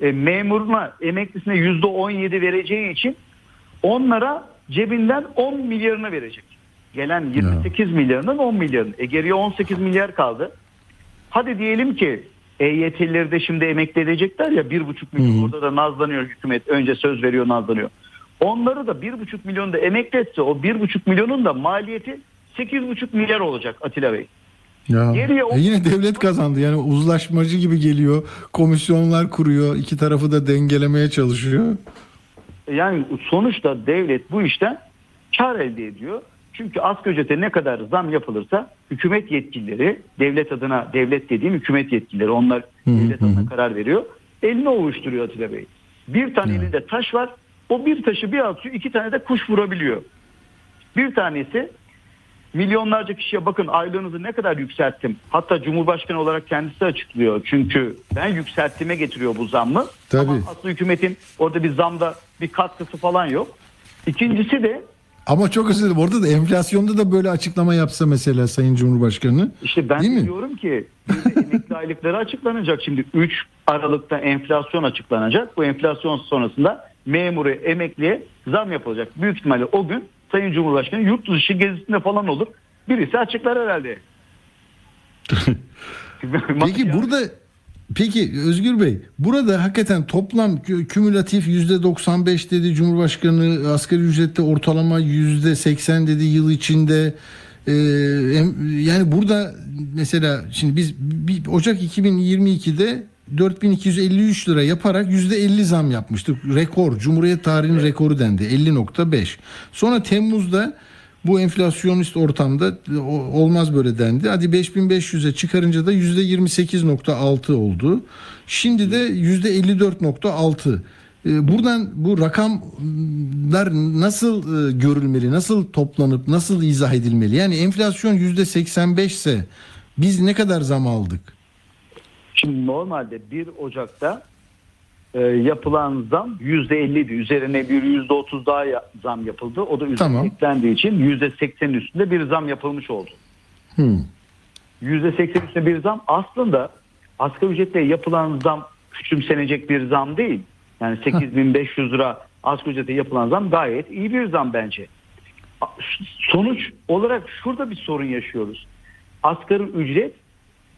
e, memuruna, emeklisine %17 vereceği için onlara cebinden 10 milyarını verecek. Gelen 28 milyarının 10 milyarını. E geriye 18 milyar kaldı. Hadi diyelim ki EYT'lileri de şimdi emekli edecekler ya 1,5 milyon orada da nazlanıyor hükümet. Önce söz veriyor nazlanıyor. Onları da 1,5 milyon da emekli etse o 1,5 milyonun da maliyeti 8,5 milyar olacak Atilla Bey. Ya. Geriye o- E yine devlet kazandı yani uzlaşmacı gibi geliyor. Komisyonlar kuruyor. iki tarafı da dengelemeye çalışıyor. Yani sonuçta devlet bu işten kar elde ediyor. Çünkü asgari ücrete ne kadar zam yapılırsa hükümet yetkilileri, devlet adına devlet dediğim hükümet yetkilileri onlar devlet adına karar veriyor. Elini ovuşturuyor Atilla Bey. Bir tane elinde taş var. O bir taşı bir atıyor iki tane de kuş vurabiliyor. Bir tanesi Milyonlarca kişiye bakın aylığınızı ne kadar yükselttim. Hatta Cumhurbaşkanı olarak kendisi açıklıyor. Çünkü ben yükselttiğime getiriyor bu zammı. Tabii. Ama aslında hükümetin orada bir zamda bir katkısı falan yok. İkincisi de Ama çok özür dilerim. Orada da enflasyonda da böyle açıklama yapsa mesela Sayın Cumhurbaşkanı. İşte ben Değil de mi? diyorum ki emekli aylıkları açıklanacak. Şimdi 3 Aralık'ta enflasyon açıklanacak. Bu enflasyon sonrasında memuru emekliye zam yapılacak. Büyük ihtimalle o gün Sayın Cumhurbaşkanı yurt dışı gezisinde falan olur. Birisi açıklar herhalde. [LAUGHS] Peki burada Peki Özgür Bey burada hakikaten toplam kü- kümülatif yüzde 95 dedi Cumhurbaşkanı asgari ücrette ortalama yüzde 80 dedi yıl içinde Ee, yani burada mesela şimdi biz Ocak 2022'de 4253 lira yaparak yüzde 50 zam yapmıştık. Rekor. Cumhuriyet tarihinin rekoru dendi. 50.5. Sonra Temmuz'da bu enflasyonist ortamda olmaz böyle dendi. Hadi 5500'e çıkarınca da %28.6 oldu. Şimdi de %54.6. E, Buradan bu rakamlar nasıl e, görülmeli, nasıl toplanıp nasıl izah edilmeli? Yani enflasyon %85 ise biz ne kadar zam aldık? Şimdi normalde 1 Ocak'ta e, yapılan zam %50'di. Üzerine bir %30 daha ya- zam yapıldı. O da üzerine Tamam. eklendiği için %80'in üstünde bir zam yapılmış oldu. Hmm. %80 üstünde bir zam aslında asgari ücretle yapılan zam küçümsenecek bir zam değil. Yani 8500 lira asgari ücrete yapılan zam gayet iyi bir zam bence. Sonuç olarak şurada bir sorun yaşıyoruz. Asgari ücret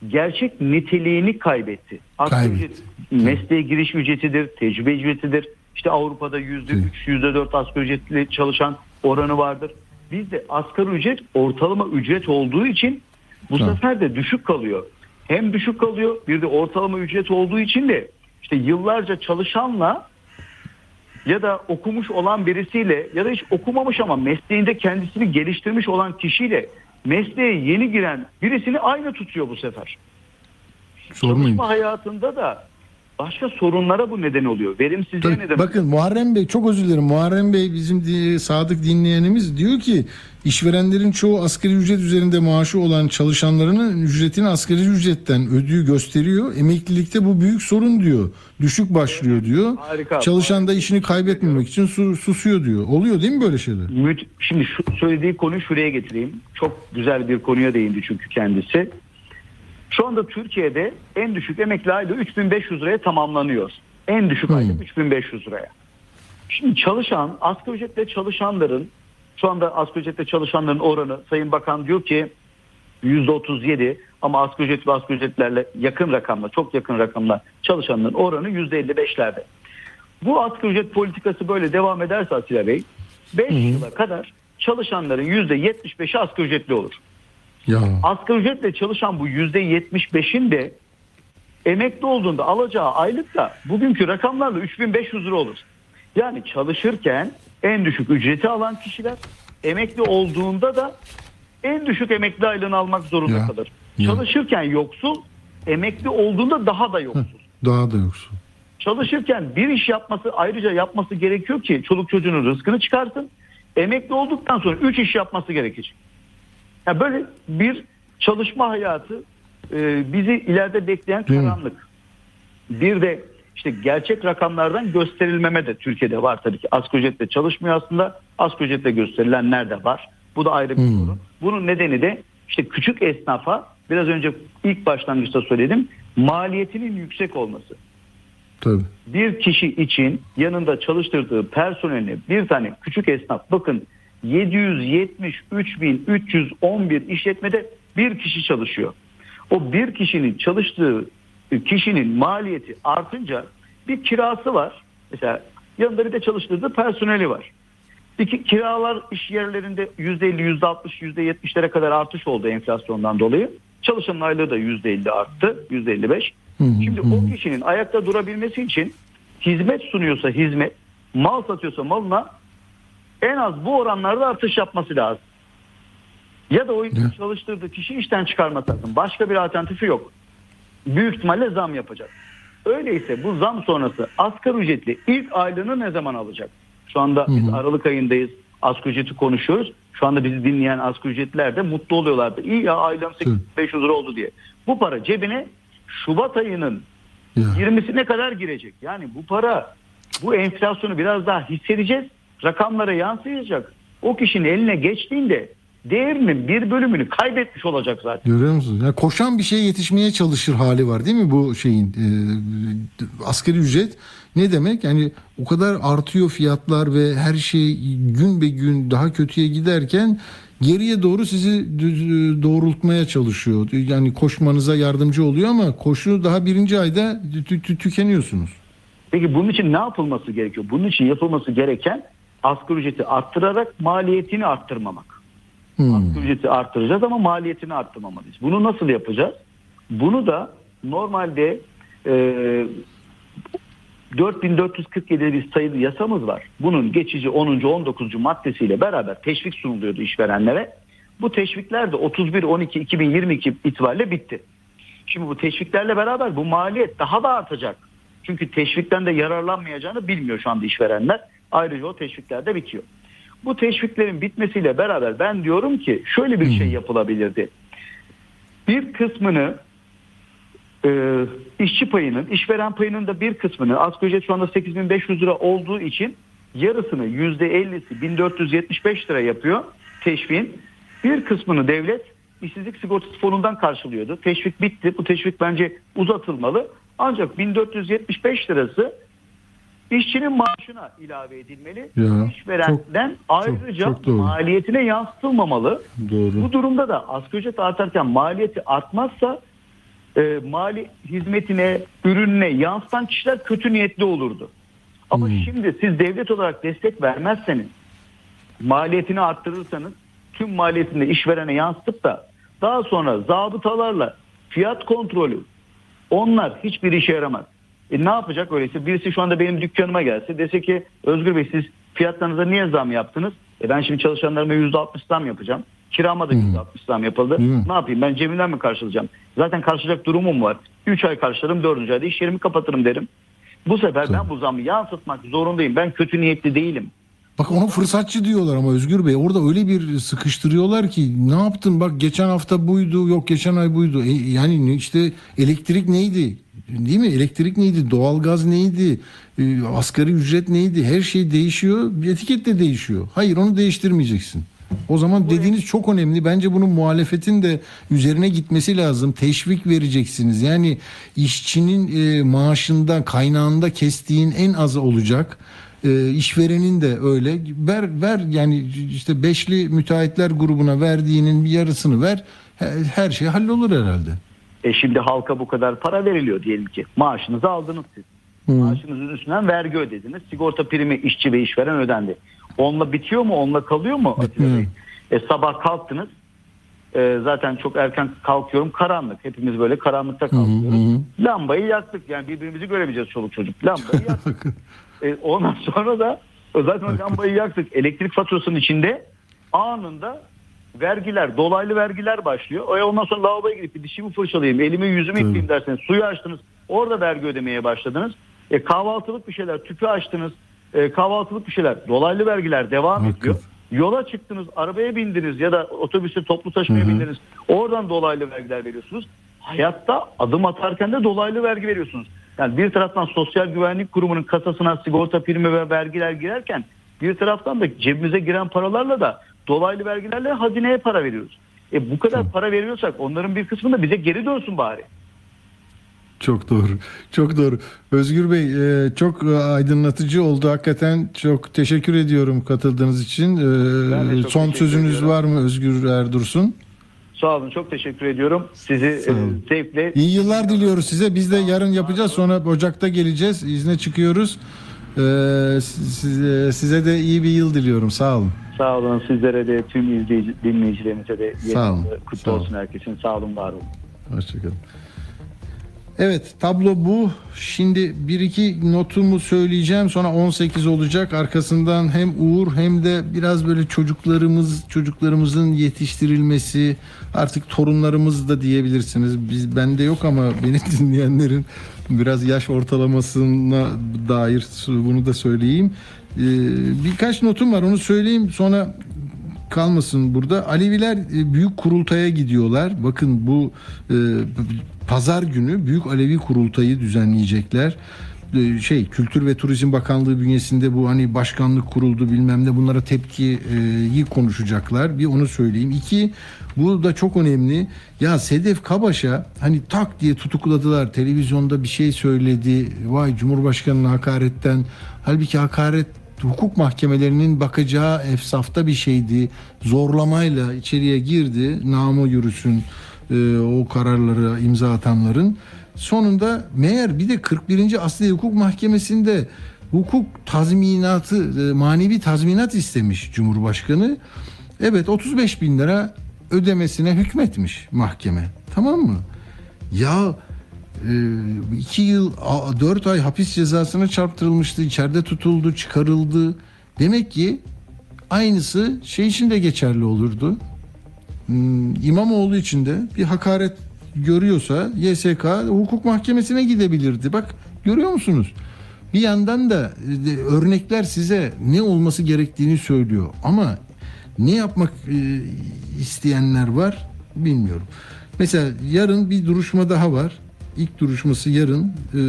gerçek niteliğini kaybetti. Asgari ücret mesleğe giriş ücretidir, tecrübe ücretidir. İşte Avrupa'da %3, %4 asgari ücretli çalışan oranı vardır. Bizde asgari ücret ortalama ücret olduğu için bu Tamam. sefer de düşük kalıyor. Hem düşük kalıyor bir de ortalama ücret olduğu için de işte yıllarca çalışanla ya da okumuş olan birisiyle ya da hiç okumamış ama mesleğinde kendisini geliştirmiş olan kişiyle mesleğe yeni giren birisini aynı tutuyor bu sefer. Sormayın. Çalışma hayatında da başka sorunlara bu neden oluyor. Verimsizliğe neden bakın Muharrem Bey çok özür dilerim. Muharrem Bey bizim di- sadık dinleyenimiz diyor ki işverenlerin çoğu asgari ücret üzerinde maaşı olan çalışanlarının ücretini asgari ücretten ödüğü gösteriyor. Emeklilikte bu büyük sorun diyor. Düşük başlıyor diyor. Harika. Çalışan da işini kaybetmemek için su- susuyor diyor. Oluyor değil mi böyle şeyler? Müt- Şimdi şu söylediği konuyu şuraya getireyim. Çok güzel bir konuya değindi çünkü kendisi. Şu anda Türkiye'de en düşük emekli aylığı 3500 liraya tamamlanıyor. En düşük Hmm. aylık 3500 liraya. Şimdi çalışan, asgari ücretle çalışanların, şu anda asgari ücretle çalışanların oranı Sayın Bakan diyor ki %37 ama asgari ücret ve asgari ücretlerle yakın rakamla, çok yakın rakamla çalışanların oranı %55'lerde. Bu asgari ücret politikası böyle devam ederse Atilla Bey 5 yıla kadar çalışanların %75'i asgari ücretli olur. Ya. Asgari ücretle çalışan bu %75'in de emekli olduğunda alacağı aylık da bugünkü rakamlarla 3500 lira olur. Yani çalışırken en düşük ücreti alan kişiler emekli olduğunda da en düşük emekli aylığını almak zorunda Ya, kalır. ya. Çalışırken yoksul, emekli olduğunda daha da yoksul. Daha da yoksun. Çalışırken bir iş yapması ayrıca yapması gerekiyor ki çoluk çocuğunun rızkını çıkarsın. Emekli olduktan sonra üç iş yapması gerekecek. Yani böyle bir çalışma hayatı e, bizi ileride bekleyen Değil mi? karanlık. Bir de işte gerçek rakamlardan gösterilmeme de Türkiye'de var tabii ki. Asgari ücretle çalışmıyor aslında. Asgari ücretle gösterilenler de var. Bu da ayrı bir Hmm. sorun. Bunun nedeni de işte küçük esnafa biraz önce ilk başlangıçta söyledim maliyetinin yüksek olması Tabii. bir kişi için yanında çalıştırdığı personeline bir tane küçük esnaf bakın 773.311 işletmede bir kişi çalışıyor. O bir kişinin çalıştığı kişinin maliyeti artınca bir kirası var. Mesela yanında bir de çalıştırdığı personeli var. İki, kiralar iş yerlerinde %50, %60, %70'lere kadar artış oldu enflasyondan dolayı. Çalışanın aylığı da %50 arttı, %55. Hı hı, Şimdi hı o kişinin ayakta durabilmesi için hizmet sunuyorsa hizmet, mal satıyorsa malına en az bu oranlarda artış yapması lazım. Ya da o çalıştırdığı kişi işten çıkarması lazım. Başka bir alternatifi yok. Büyük ihtimalle zam yapacak. Öyleyse bu zam sonrası asgari ücretli ilk aylığını ne zaman alacak? Şu anda biz Aralık ayındayız. Asgari ücreti konuşuyoruz. Şu anda bizi dinleyen asgari ücretliler de mutlu oluyorlardı. İyi ya ailem 8500 lira oldu diye. Bu para cebine Şubat ayının Ya. 20'sine kadar girecek. Yani bu para bu enflasyonu biraz daha hissedeceğiz. Rakamlara yansıyacak. O kişinin eline geçtiğinde değerinin bir bölümünü kaybetmiş olacak zaten. Görüyor musunuz? Yani koşan bir şeye yetişmeye çalışır hali var değil mi bu şeyin? E, asgari ücret ne demek? Yani o kadar artıyor fiyatlar ve her şey gün be gün daha kötüye giderken geriye doğru sizi düz- doğrultmaya çalışıyor. Yani koşmanıza yardımcı oluyor ama koşu daha birinci ayda tü- tü- tükeniyorsunuz. Peki bunun için ne yapılması gerekiyor? Bunun için yapılması gereken asgari ücreti arttırarak maliyetini arttırmamak. Hmm. Asgari ücreti arttıracağız ama maliyetini arttırmamalıyız. Bunu nasıl yapacağız? Bunu da normalde e, 4447 bir sayılı yasamız var. Bunun geçici 10. 19. maddesiyle beraber teşvik sunuluyordu işverenlere. Bu teşvikler de 31-12-2022 itibariyle bitti. Şimdi bu teşviklerle beraber bu maliyet daha da artacak. Çünkü teşvikten de yararlanmayacağını bilmiyor şu anda işverenler. Ayrıca o teşvikler de bitiyor. Bu teşviklerin bitmesiyle beraber ben diyorum ki şöyle bir şey yapılabilirdi. Bir kısmını e, işçi payının, işveren payının da bir kısmını asgari ücret şu anda 8500 lira olduğu için yarısını %50'si 1475 lira yapıyor teşviğin. Bir kısmını devlet işsizlik sigortası fonundan karşılıyordu. Teşvik bitti. Bu teşvik bence uzatılmalı. Ancak 1475 lirası işçinin maaşına ilave edilmeli. Ya, İşverenden ayrıca çok doğru. maliyetine yansıtılmamalı. Doğru. Bu durumda da asgari ücret artarken maliyeti artmazsa e, mali hizmetine, ürününe yansıtan kişiler kötü niyetli olurdu. Ama şimdi siz devlet olarak destek vermezseniz, maliyetini arttırırsanız tüm maliyetini işverene yansıtıp da daha sonra zabıtalarla fiyat kontrolü onlar hiçbir işe yaramaz. E ne yapacak öyleyse? Birisi şu anda benim dükkanıma gelse dese ki Özgür Bey siz fiyatlarınıza niye zam yaptınız? E ben şimdi çalışanlarıma %60 zam yapacağım. Kirama da %60 zam yapıldı. Hı. Ne yapayım ben cebimden mi karşılayacağım? Zaten karşılayacak durumum var. 3 ay karşılarım 4. ayda iş yerimi kapatırım derim. Bu sefer ben bu zamı yansıtmak zorundayım. Ben kötü niyetli değilim. Bak ona fırsatçı diyorlar ama Özgür Bey orada öyle bir sıkıştırıyorlar ki ne yaptın bak geçen hafta buydu yok geçen ay buydu E, yani işte elektrik neydi değil mi elektrik neydi doğalgaz neydi E, asgari ücret neydi her şey değişiyor etiket de değişiyor hayır onu değiştirmeyeceksin. O zaman dediğiniz çok önemli. Bence bunun muhalefetin de üzerine gitmesi lazım. Teşvik vereceksiniz. Yani işçinin e, maaşında, kaynağında kestiğin en azı olacak. E, işverenin de öyle. Ver ver yani işte beşli müteahhitler grubuna verdiğinin bir yarısını ver. Her, her şey hallolur herhalde. E şimdi halka bu kadar para veriliyor diyelim ki. Maaşınızı aldınız siz. Maaşınızın üstünden vergi ödediniz. Sigorta primi işçi ve işveren ödendi. Onunla bitiyor mu? Onunla kalıyor mu? Bey? E, sabah kalktınız. E, zaten çok erken kalkıyorum. Karanlık. Hepimiz böyle karanlıkta kalkıyoruz. Lambayı yaktık. Yani birbirimizi göremeyeceğiz çoluk çocuk. Lambayı [LAUGHS] yaktık. e, ondan sonra da zaten lambayı yaktık. Elektrik faturasının içinde anında vergiler, dolaylı vergiler başlıyor. E ondan sonra lavaboya gidip bir dişimi fırçalayayım, elimi yüzümü yıkayayım derseniz suyu açtınız. Orada vergi ödemeye başladınız. E kahvaltılık bir şeyler, tüpü açtınız. E, kahvaltılık bir şeyler, dolaylı vergiler devam Hakikaten. ediyor. Yola çıktınız, arabaya bindiniz ya da otobüste toplu taşımaya bindiniz. Oradan dolaylı vergiler veriyorsunuz. Hayatta adım atarken de dolaylı vergi veriyorsunuz. Yani bir taraftan Sosyal Güvenlik Kurumu'nun kasasına sigorta primi ve vergiler girerken bir taraftan da cebimize giren paralarla da dolaylı vergilerle hazineye para veriyoruz. E bu kadar para veriyorsak onların bir kısmı da bize geri dönsün bari. Çok doğru. Çok doğru. Özgür Bey e, çok e, aydınlatıcı oldu. Hakikaten çok teşekkür ediyorum katıldığınız için. E, Son sözünüz ediyorum. var mı Özgür Erdursun? Sağ olun çok teşekkür ediyorum. Sizi zevkle İyi yıllar diliyoruz size. Biz de yarın yapacağız. Sonra Ocak'ta geleceğiz. İzne çıkıyoruz. Size de iyi bir yıl diliyorum. Sağ olun. Sağ olun sizlere de tüm izleyici, dinleyicilerimize de Sağ olun. kutlu Sağ olun. olsun herkesin. Sağ olun var olun. Hoşçakalın. Evet tablo bu. Şimdi bir iki notumu söyleyeceğim sonra 18 olacak. Arkasından hem Uğur hem de biraz böyle çocuklarımız çocuklarımızın yetiştirilmesi artık torunlarımız da diyebilirsiniz. Biz bende yok ama beni [LAUGHS] dinleyenlerin biraz yaş ortalamasına dair bunu da söyleyeyim. Ee, birkaç notum var onu söyleyeyim sonra kalmasın burada. Aleviler e, büyük kurultaya gidiyorlar. Bakın bu e, pazar günü büyük Alevi kurultayı düzenleyecekler. E, şey Kültür ve Turizm Bakanlığı bünyesinde bu hani başkanlık kuruldu bilmem ne bunlara tepkiyi konuşacaklar. Bir onu söyleyeyim. İki bu da çok önemli. Ya Sedef Kabaş'a hani tak diye tutukladılar. Televizyonda bir şey söyledi. Vay Cumhurbaşkanı'na hakaretten. Halbuki hakaret hukuk mahkemelerinin bakacağı efsafta bir şeydi. Zorlamayla içeriye girdi. Namı yürüsün e, o kararları imza atanların. Sonunda meğer bir de 41. Asli Hukuk Mahkemesi'nde hukuk tazminatı, e, manevi tazminat istemiş Cumhurbaşkanı. Evet 35 bin lira ödemesine hükmetmiş mahkeme. Tamam mı? Ya e, iki yıl a- dört ay hapis cezasına çarptırılmıştı. içeride tutuldu, çıkarıldı. Demek ki aynısı şey için de geçerli olurdu. Hmm, İmamoğlu için de bir hakaret görüyorsa YSK hukuk mahkemesine gidebilirdi. Bak görüyor musunuz? Bir yandan da e, örnekler size ne olması gerektiğini söylüyor. Ama ne yapmak e, isteyenler var bilmiyorum. Mesela yarın bir duruşma daha var. İlk duruşması yarın. E,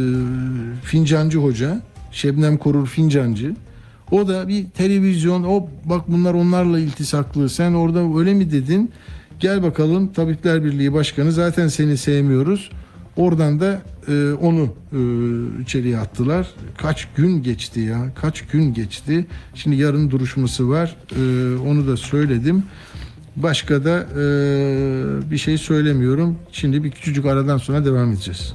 Fincancı Hoca, Şebnem Korur Fincancı. O da bir televizyon, o bak bunlar onlarla iltisaklı. Sen orada öyle mi dedin? Gel bakalım Tabipler Birliği Başkanı zaten seni sevmiyoruz. Oradan da e, onu e, içeriye attılar. Kaç gün geçti ya? Kaç gün geçti? Şimdi yarın duruşması var. E, onu da söyledim. Başka da e, bir şey söylemiyorum. Şimdi bir küçücük aradan sonra devam edeceğiz.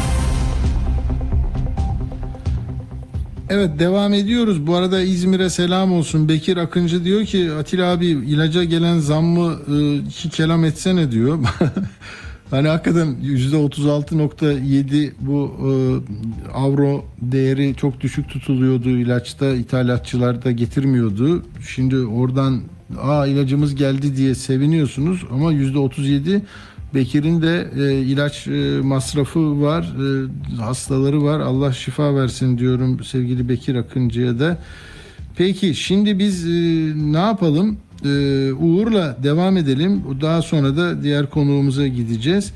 Evet devam ediyoruz. Bu arada İzmir'e selam olsun. Bekir Akıncı diyor ki Atilla abi ilaca gelen zammı e, iki kelam etsene diyor. [LAUGHS] hani hakikaten %36.7 bu e, avro değeri çok düşük tutuluyordu ilaçta ithalatçılar da getirmiyordu. Şimdi oradan aa ilacımız geldi diye seviniyorsunuz ama %37 Bekir'in de e, ilaç e, masrafı var, e, hastaları var. Allah şifa versin diyorum sevgili Bekir Akıncı'ya da. Peki şimdi biz e, ne yapalım? E, Uğur'la devam edelim. Daha sonra da diğer konuğumuza gideceğiz.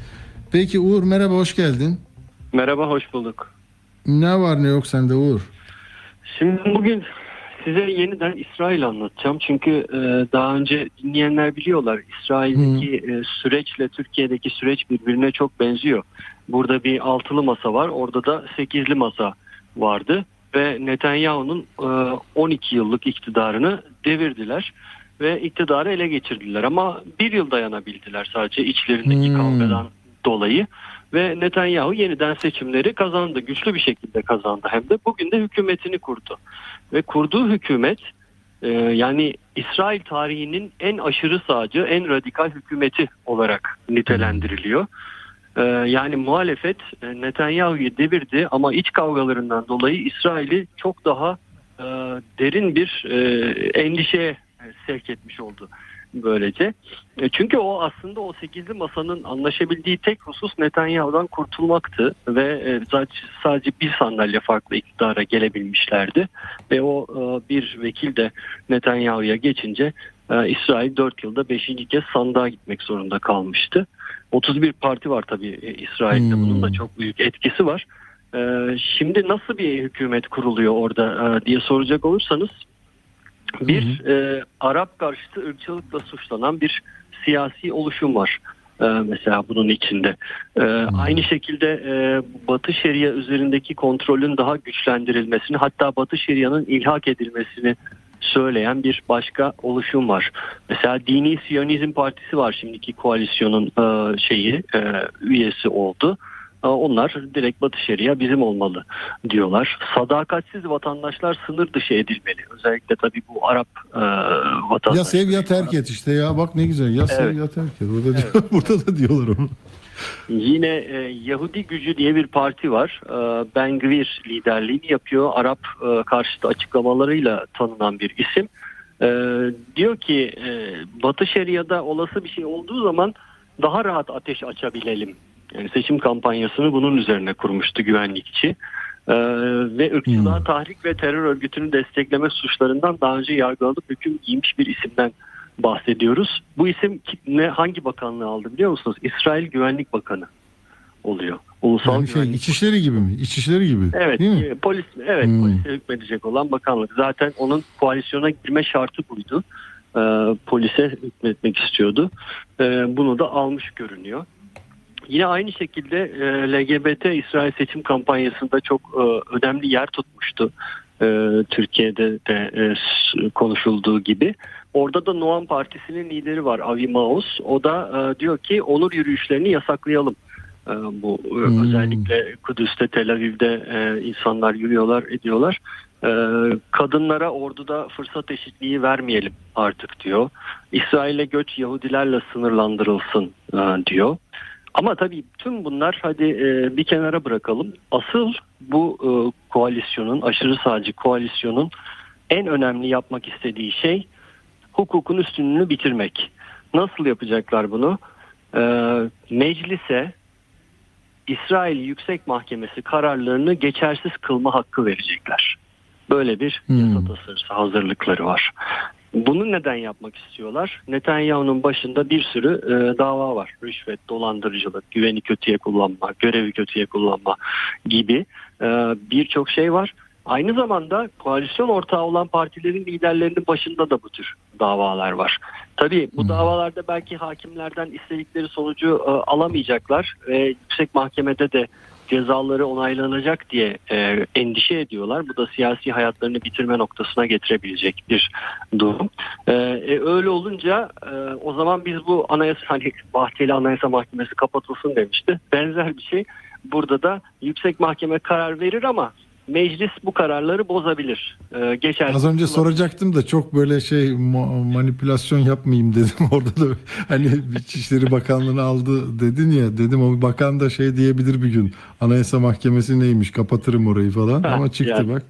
Peki Uğur merhaba hoş geldin. Merhaba, hoş bulduk. Ne var ne yok sende Uğur? Şimdi bugün size yeniden İsrail anlatacağım. Çünkü e, daha önce dinleyenler biliyorlar. İsrail'deki e, süreçle Türkiye'deki süreç birbirine çok benziyor. Burada bir altılı masa var. Orada da sekizli masa vardı. Ve Netanyahu'nun e, 12 yıllık iktidarını devirdiler. Ve iktidarı ele geçirdiler. Ama bir yıl dayanabildiler sadece içlerindeki Hmm. kavgadan dolayı. Ve Netanyahu yeniden seçimleri kazandı. Güçlü bir şekilde kazandı hem de. Bugün de hükümetini kurdu. Ve kurduğu hükümet e, yani İsrail tarihinin en aşırı sağcı, en radikal hükümeti olarak nitelendiriliyor. E, yani muhalefet e, Netanyahu'yu devirdi ama iç kavgalarından dolayı İsrail'i çok daha e, derin bir e, endişeye sevk etmiş oldu böylece. E, Çünkü o aslında o 8'li masanın anlaşabildiği tek husus Netanyahu'dan kurtulmaktı ve e, sadece bir sandalye farklı iktidara gelebilmişlerdi ve o e, bir vekil de Netanyahu'ya geçince e, İsrail 4 yılda 5. kez sandığa gitmek zorunda kalmıştı. 31 parti var tabii e, İsrail'de Hmm. bunun da çok büyük etkisi var. E, Şimdi nasıl bir hükümet kuruluyor orada e, diye soracak olursanız Bir e, Arap karşıtı ırkçılıkla suçlanan bir siyasi oluşum var. E, mesela bunun içinde. E, Aynı şekilde e, Batı Şeria üzerindeki kontrolün daha güçlendirilmesini hatta Batı Şeria'nın ilhak edilmesini söyleyen bir başka oluşum var. Mesela Dini Siyonizm Partisi var şimdiki koalisyonun e, şeyi e, üyesi oldu. Onlar direkt Batı Şeria bizim olmalı diyorlar. Sadakatsiz vatandaşlar sınır dışı edilmeli. Özellikle tabii bu Arap e, vatandaşlar. Ya sev ya terk et işte ya bak ne güzel ya sev Evet. ya terk et. Burada, diyor- [LAUGHS] burada da diyorlar onu. Yine e, Yahudi Gücü diye bir parti var. E, Ben Gvir liderliğini yapıyor. Arap e, karşıtı açıklamalarıyla tanınan bir isim. E, diyor ki e, Batı Şeria'da olası bir şey olduğu zaman daha rahat ateş açabilelim. Yani seçim kampanyasını bunun üzerine kurmuştu güvenlikçi. E, ve ırkçılığa tahrik ve terör örgütünü destekleme suçlarından daha önce yargılanıp hüküm giymiş bir isimden bahsediyoruz. Bu isim ne hangi bakanlığı aldı biliyor musunuz? İsrail Güvenlik Bakanı oluyor. Ulusal Yani şey Güvenlik. içişleri gibi mi? İçişleri gibi. Evet, Değil mi? e, polis evet Hmm. polise hükmedecek olan bakanlık. Zaten onun koalisyona girme şartı buydu. Ee, polise hükmetmek istiyordu. Ee, bunu da almış görünüyor. Yine aynı şekilde e, LGBT İsrail seçim kampanyasında çok e, önemli yer tutmuştu. E, Türkiye'de de e, konuşulduğu gibi. Orada da Noam Partisi'nin lideri var Avi Maus. O da e, diyor ki onur yürüyüşlerini yasaklayalım. E, bu Hmm. özellikle Kudüs'te, Tel Aviv'de e, insanlar yürüyorlar, ediyorlar. E, kadınlara orduda fırsat eşitliği vermeyelim artık diyor. İsrail'e göç Yahudilerle sınırlandırılsın e, diyor. Ama tabii tüm bunlar hadi e, bir kenara bırakalım. Asıl bu e, koalisyonun, aşırı sağcı koalisyonun en önemli yapmak istediği şey hukukun üstünlüğünü bitirmek. Nasıl yapacaklar bunu? E, meclise İsrail Yüksek Mahkemesi kararlarını geçersiz kılma hakkı verecekler. Böyle bir Hmm. yasa tasarısı hazırlıkları var. Bunu neden yapmak istiyorlar? Netanyahu'nun başında bir sürü e, dava var. Rüşvet, dolandırıcılık, güveni kötüye kullanma, görevi kötüye kullanma gibi e, birçok şey var. Aynı zamanda koalisyon ortağı olan partilerin liderlerinin başında da bu tür davalar var. Tabii bu Hmm. davalarda belki hakimlerden istedikleri sonucu e, alamayacaklar ve yüksek mahkemede de cezaları onaylanacak diye e, endişe ediyorlar. Bu da siyasi hayatlarını bitirme noktasına getirebilecek bir durum. E, e, öyle olunca e, o zaman biz bu anayasa hani Bahçeli Anayasa Mahkemesi kapatılsın demişti. Benzer bir şey. Burada da yüksek mahkeme karar verir ama meclis bu kararları bozabilir. E, geçer. Az önce soracaktım da çok böyle şey ma- manipülasyon yapmayayım dedim. [LAUGHS] Orada da hani İçişleri Bakanlığı'nı aldı dedin ya dedim o bakan da şey diyebilir bir gün. Anayasa Mahkemesi neymiş kapatırım orayı falan Ha, ama çıktı yani. bak.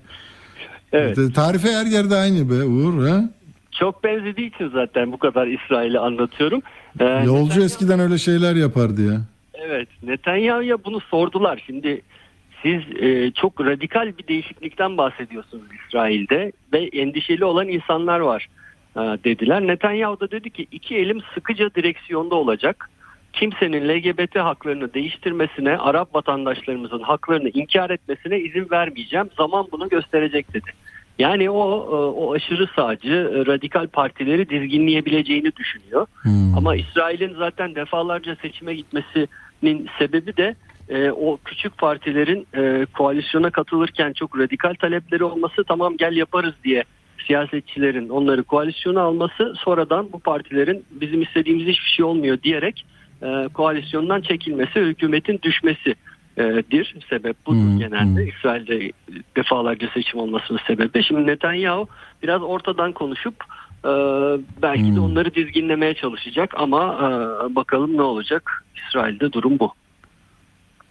Evet. Tarife her yerde aynı be Uğur ha. Çok benzediği için zaten bu kadar İsrail'i anlatıyorum. E, Yolcu Netanyahu- eskiden öyle şeyler yapardı ya. Evet, Netanyahu'ya bunu sordular. Şimdi siz e, çok radikal bir değişiklikten bahsediyorsunuz İsrail'de ve endişeli olan insanlar var e, dediler. Netanyahu da dedi ki iki elim sıkıca direksiyonda olacak. Kimsenin LGBT haklarını değiştirmesine, Arap vatandaşlarımızın haklarını inkar etmesine izin vermeyeceğim. Zaman bunu gösterecek dedi. Yani o e, o aşırı sağcı e, radikal partileri dizginleyebileceğini düşünüyor. Hmm. Ama İsrail'in zaten defalarca seçime gitmesinin sebebi de e, o küçük partilerin e, koalisyona katılırken çok radikal talepleri olması tamam gel yaparız diye siyasetçilerin onları koalisyona alması sonradan bu partilerin bizim istediğimiz hiçbir şey olmuyor diyerek e, koalisyondan çekilmesi hükümetin düşmesi e, dir sebep budur Hmm, genelde hmm. İsrail'de defalarca seçim olmasının sebebi. Şimdi Netanyahu biraz ortadan konuşup e, belki de Hmm. onları dizginlemeye çalışacak ama e, bakalım ne olacak. İsrail'de durum bu.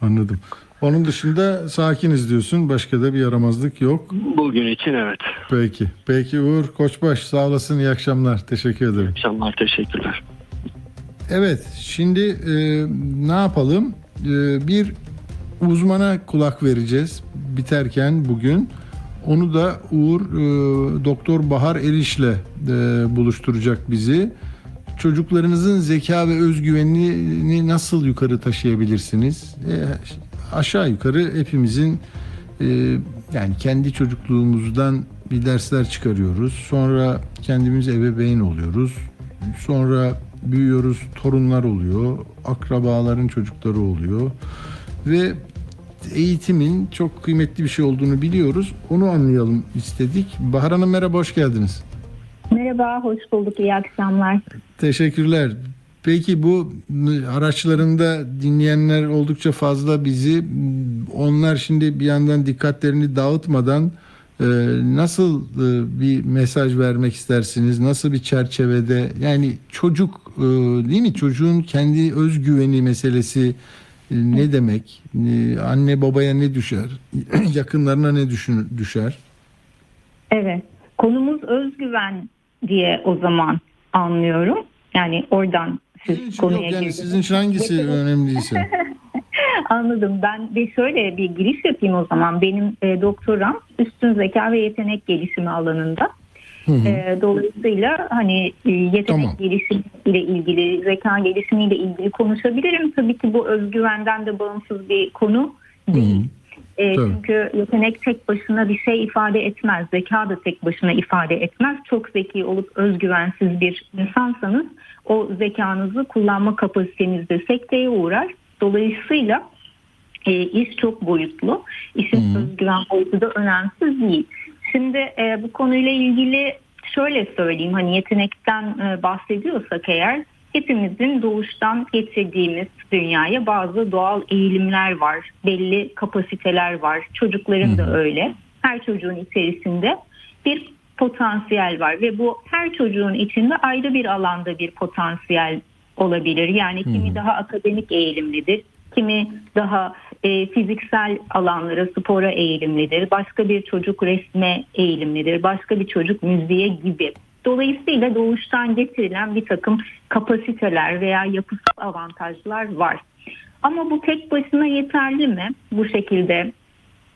Anladım. Onun dışında sakiniz diyorsun. Başka da bir yaramazlık yok. Bugün için evet. Peki. Peki Uğur Koçbaş sağ olasın. İyi akşamlar. Teşekkür ederim. Akşamlar teşekkürler. Evet, şimdi e, ne yapalım? E, bir uzmana kulak vereceğiz biterken bugün. Onu da Uğur e, Doktor Bahar Eriş'le e, buluşturacak bizi. Çocuklarınızın zeka ve özgüvenini nasıl yukarı taşıyabilirsiniz? E, aşağı yukarı hepimizin e, yani kendi çocukluğumuzdan bir dersler çıkarıyoruz. Sonra kendimiz ebeveyn oluyoruz. Sonra büyüyoruz, torunlar oluyor, akrabaların çocukları oluyor ve eğitimin çok kıymetli bir şey olduğunu biliyoruz. Onu anlayalım istedik. Bahar Hanım merhaba, hoş geldiniz. Merhaba, hoş bulduk. İyi akşamlar. Teşekkürler. Peki bu araçlarında dinleyenler oldukça fazla bizi. Onlar şimdi bir yandan dikkatlerini dağıtmadan e, nasıl e, bir mesaj vermek istersiniz? Nasıl bir çerçevede? Yani çocuk e, değil mi? Çocuğun kendi özgüveni meselesi ne demek? Anne babaya ne düşer? [CLEARS THROAT] Yakınlarına ne düşün, düşer? Evet, konumuz özgüven diye o zaman anlıyorum. Yani oradan siz Sizin konuya yok yani sizin için hangisi önemliyse. [LAUGHS] Anladım. Ben bir şöyle bir giriş yapayım o zaman. Benim e, doktoram üstün zeka ve yetenek gelişimi alanında. E, dolayısıyla hani e, yetenek Tamam. gelişimi ile ilgili, zeka gelişimiyle ilgili konuşabilirim. Tabii ki bu özgüvenden de bağımsız bir konu değil. E, Tabii. çünkü yetenek tek başına bir şey ifade etmez. Zeka da tek başına ifade etmez. Çok zeki olup özgüvensiz bir insansanız o zekanızı kullanma kapasiteniz de sekteye uğrar. Dolayısıyla e, iş çok boyutlu. İşin özgüven boyutu da önemsiz değil. Şimdi e, bu konuyla ilgili şöyle söyleyeyim hani yetenekten e, bahsediyorsak eğer hepimizin doğuştan getirdiğimiz dünyaya bazı doğal eğilimler var. Belli kapasiteler var. Çocukların da öyle. Her çocuğun içerisinde bir potansiyel var ve bu her çocuğun içinde ayrı bir alanda bir potansiyel olabilir. Yani kimi daha akademik eğilimlidir, kimi daha e, fiziksel alanlara, spora eğilimlidir. Başka bir çocuk resme eğilimlidir, başka bir çocuk müziğe gibi. Dolayısıyla doğuştan getirilen bir takım kapasiteler veya yapısal avantajlar var. Ama bu tek başına yeterli mi? Bu şekilde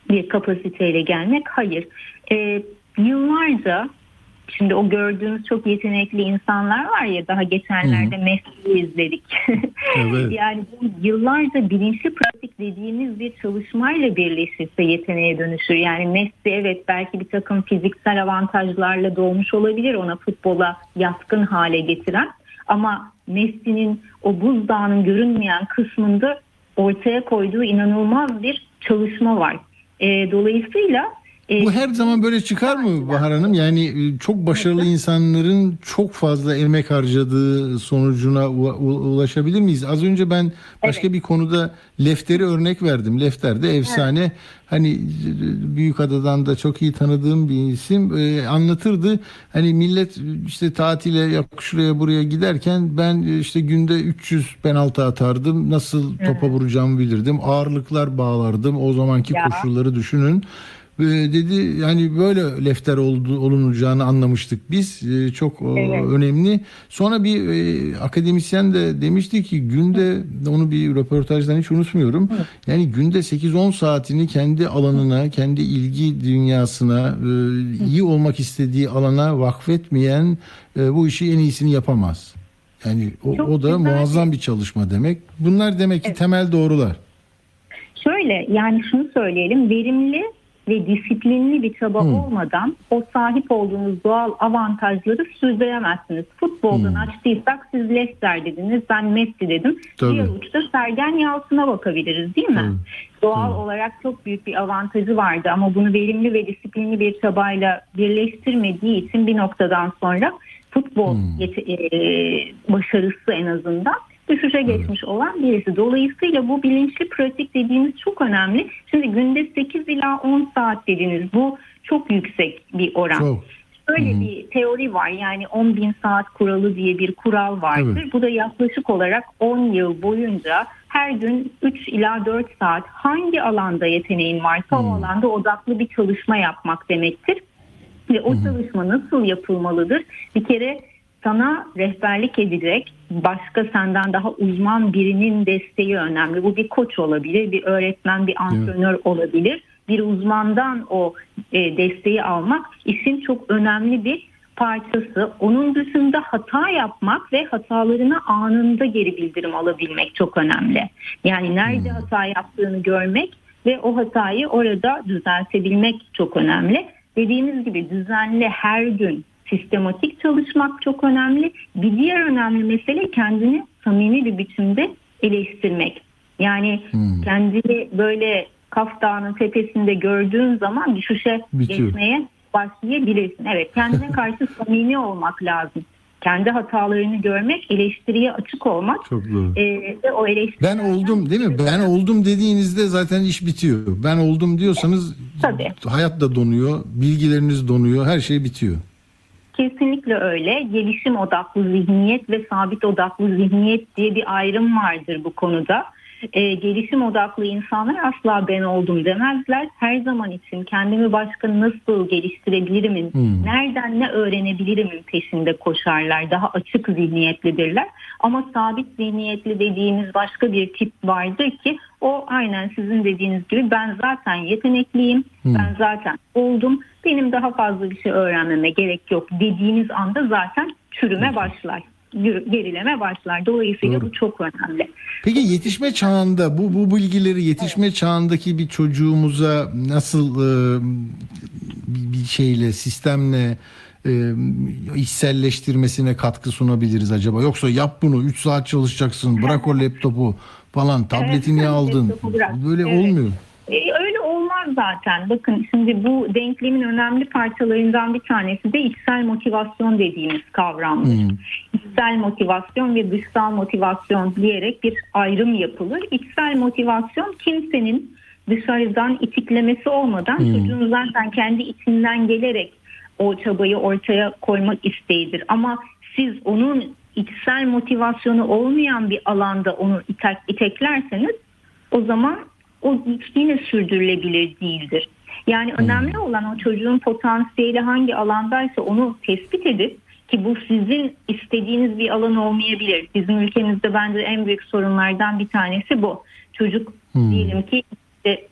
bir kapasiteyle gelmek hayır. Ee, yıllarca şimdi o gördüğümüz çok yetenekli insanlar var ya daha geçenlerde Messi'yi izledik. [LAUGHS] Evet. yani bu yıllarca bilinçli pratik dediğimiz bir çalışmayla birleşirse yeteneğe dönüşür. Yani Messi evet belki bir takım fiziksel avantajlarla doğmuş olabilir ona futbola yatkın hale getiren. Ama Messi'nin o buzdağının görünmeyen kısmında ortaya koyduğu inanılmaz bir çalışma var. Ee, dolayısıyla e, Bu her zaman böyle çıkar mı Bahar Hanım? Yani e, çok başarılı insanların çok fazla emek harcadığı sonucuna ulaşabilir miyiz? Az önce ben başka bir konuda Lefter'i örnek verdim. Lefter de efsane. Hani e, Büyükada'dan da çok iyi tanıdığım bir isim E, anlatırdı. Hani millet işte tatile yok şuraya buraya giderken ben e, işte günde 300 penaltı atardım. Nasıl topa vuracağımı bilirdim. Ağırlıklar bağlardım. O zamanki Ya. koşulları düşünün. Ee, dedi yani böyle lefter oldu, olunacağını anlamıştık biz. Ee, çok e, Evet. önemli. Sonra bir e, akademisyen de demişti ki günde onu bir röportajdan hiç unutmuyorum. Yani günde 8-10 saatini kendi alanına kendi ilgi dünyasına e, iyi olmak istediği alana vakfetmeyen e, bu işi en iyisini yapamaz. Yani o, Çok o da güzel. muazzam bir çalışma demek. Bunlar demek ki temel doğrular. Şöyle yani şunu söyleyelim. Verimli ve disiplinli bir çaba olmadan o sahip olduğunuz doğal avantajları sürdüremezsiniz. Futboldan açtıysak siz Leicester dediniz ben Messi dedim. Tabii. Diğer uçta Sergen Yalçın'a bakabiliriz değil mi? Tabii. Doğal olarak çok büyük bir avantajı vardı ama bunu verimli ve disiplinli bir çabayla birleştirmediği için bir noktadan sonra futbol yete- e, başarısı en azından düşüşe geçmiş olan birisi. Dolayısıyla bu bilinçli pratik dediğimiz çok önemli. Şimdi günde 8 ila 10 saat dediniz. Bu çok yüksek bir oran. çok Böyle bir teori var yani 10 bin saat kuralı diye bir kural vardır. Evet. Bu da yaklaşık olarak 10 yıl boyunca her gün 3 ila 4 saat hangi alanda yeteneğin varsa o alanda odaklı bir çalışma yapmak demektir. Ve o çalışma nasıl yapılmalıdır? Bir kere sana rehberlik edecek başka senden daha uzman birinin desteği önemli. Bu bir koç olabilir, bir öğretmen, bir antrenör olabilir. Bir uzmandan o e, desteği almak işin çok önemli bir parçası. Onun dışında hata yapmak ve hatalarına anında geri bildirim alabilmek çok önemli. Yani nerede hata yaptığını görmek ve o hatayı orada düzeltebilmek çok önemli. dediğimiz gibi düzenli her gün sistematik çalışmak çok önemli. Bir diğer önemli mesele kendini samimi bir biçimde eleştirmek. Yani Hmm. kendini böyle Kaf Dağı'nın tepesinde gördüğün zaman düşüşe Bitiyor. geçmeye başlayabilirsin. Evet kendine [LAUGHS] karşı samimi olmak lazım. Kendi hatalarını görmek, eleştiriye açık olmak Çok doğru. e, ve o eleştiri Ben oldum değil mi? Ben oldum dediğinizde zaten iş bitiyor. Ben oldum diyorsanız Tabii. hayat da donuyor, bilgileriniz donuyor, her şey bitiyor. Kesinlikle öyle. Gelişim odaklı zihniyet ve sabit odaklı zihniyet diye bir ayrım vardır bu konuda. Ee, gelişim odaklı insanlar asla ben oldum demezler. Her zaman için kendimi başka nasıl geliştirebilirim, Hmm. nereden ne öğrenebilirim peşinde koşarlar. Daha açık zihniyetlidirler. Ama sabit zihniyetli dediğimiz başka bir tip vardır ki o aynen sizin dediğiniz gibi ben zaten yetenekliyim, ben zaten oldum, benim daha fazla bir şey öğrenmeme gerek yok dediğiniz anda zaten çürüme başlar, gerileme başlar. Dolayısıyla Doğru. bu çok önemli. Peki yetişme çağında bu bu bilgileri yetişme çağındaki bir çocuğumuza nasıl e, bir şeyle sistemle e, içselleştirmesine katkı sunabiliriz acaba? Yoksa yap bunu 3 saat çalışacaksın bırak o laptopu falan tabletini Evet, aldın. laptopu. Böyle Evet. olmuyor. E, öyle zaten. Bakın şimdi bu denklemin önemli parçalarından bir tanesi de içsel motivasyon dediğimiz kavramdır. Hmm. İçsel motivasyon ve dışsal motivasyon diyerek bir ayrım yapılır. İçsel motivasyon kimsenin dışarıdan itiklemesi olmadan çocuğun zaten kendi içinden gelerek o çabayı ortaya koymak isteğidir. Ama siz onun içsel motivasyonu olmayan bir alanda onu itek, iteklerseniz o zaman o yine sürdürülebilir değildir. Yani önemli olan o çocuğun potansiyeli hangi alandaysa onu tespit edip ki bu sizin istediğiniz bir alan olmayabilir. Bizim ülkemizde bence en büyük sorunlardan bir tanesi bu. Çocuk diyelim ki işte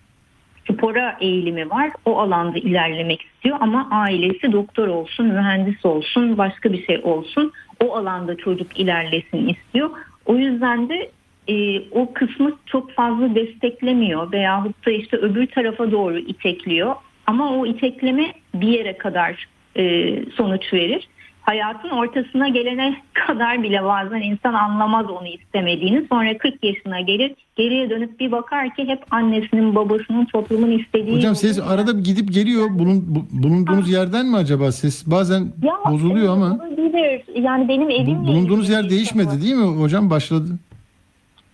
spora eğilimi var. O alanda ilerlemek istiyor ama ailesi doktor olsun, mühendis olsun, başka bir şey olsun. O alanda çocuk ilerlesin istiyor. O yüzden de e, o kısmı çok fazla desteklemiyor veyahut da işte öbür tarafa doğru itekliyor. Ama o itekleme bir yere kadar e, sonuç verir. Hayatın ortasına gelene [LAUGHS] kadar bile bazen insan anlamaz onu istemediğini. Sonra 40 yaşına gelir geriye dönüp bir bakar ki hep annesinin babasının toplumun istediği... Hocam ses yolda- arada gidip geliyor. Bulun, bu- bulunduğunuz yerden mi acaba ses? Bazen Ya, bozuluyor e, ama. olabilir. Yani benim Bu- evim bulunduğunuz yer değişmedi değil mi hocam? Başladı.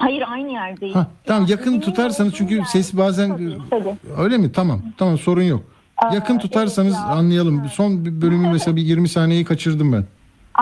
Hayır aynı yerdeyiz. Ha, tamam yakın tutarsanız çünkü ses bazen Tabii, öyle mi? Tamam. Tamam sorun yok. Yakın Aa, tutarsanız evet ya. anlayalım. Son bir bölümü [LAUGHS] mesela bir 20 saniyeyi kaçırdım ben.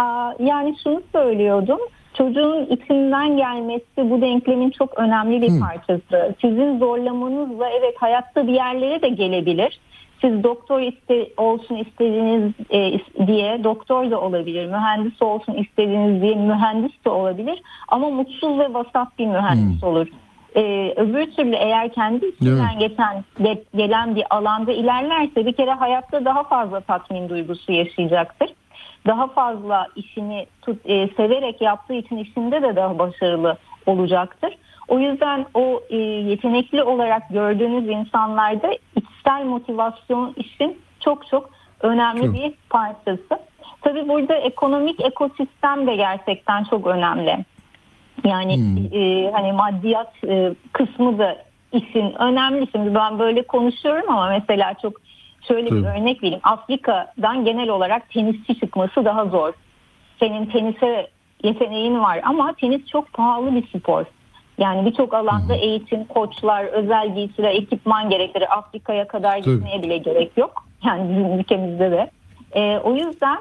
Aa, yani şunu söylüyordum. Çocuğun içinden gelmesi bu denklemin çok önemli bir Hı. parçası. Sizin zorlamanızla evet hayatta bir yerlere de gelebilir. Siz doktor iste, olsun istediğiniz e, diye doktor da olabilir. Mühendis olsun istediğiniz diye mühendis de olabilir. Ama mutsuz ve vasat bir mühendis olur. Ee, öbür türlü eğer kendi içinden geçen ge- gelen bir alanda ilerlerse bir kere hayatta daha fazla tatmin duygusu yaşayacaktır. Daha fazla işini tut, e, severek yaptığı için işinde de daha başarılı olacaktır. O yüzden o e, yetenekli olarak gördüğünüz insanlarda içsel motivasyon işin çok çok önemli Çok. bir parçası. Tabii burada ekonomik ekosistem de gerçekten çok önemli. Yani e, hani maddiyat e, kısmı da işin önemli. Şimdi ben böyle konuşuyorum ama mesela çok şöyle bir Tabii. örnek vereyim. Afrika'dan genel olarak tenisçi çıkması daha zor. Senin tenise yeteneğin var ama tenis çok pahalı bir spor. Yani birçok alanda eğitim, koçlar, özel giysiler, ekipman gerektirir. Afrika'ya kadar Tabii. gitmeye bile gerek yok. [LAUGHS] Yani bizim ülkemizde de. E, o yüzden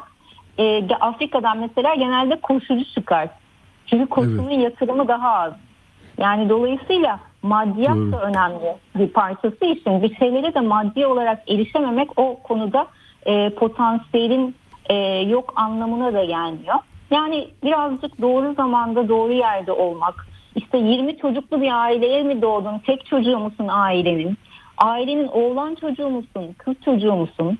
e, Afrika'dan mesela genelde koşucu çıkar. Çünkü koşunun yatırımı daha az. Yani dolayısıyla maddiyat Doğru. da önemli bir parçası için bir şeylere de maddi olarak erişememek o konuda e, potansiyelin e, yok anlamına da gelmiyor. Yani birazcık doğru zamanda doğru yerde olmak. İşte 20 çocuklu bir aileye mi doğdun? Tek çocuğu musun ailenin? Ailenin oğlan çocuğu musun? Kız çocuğu musun?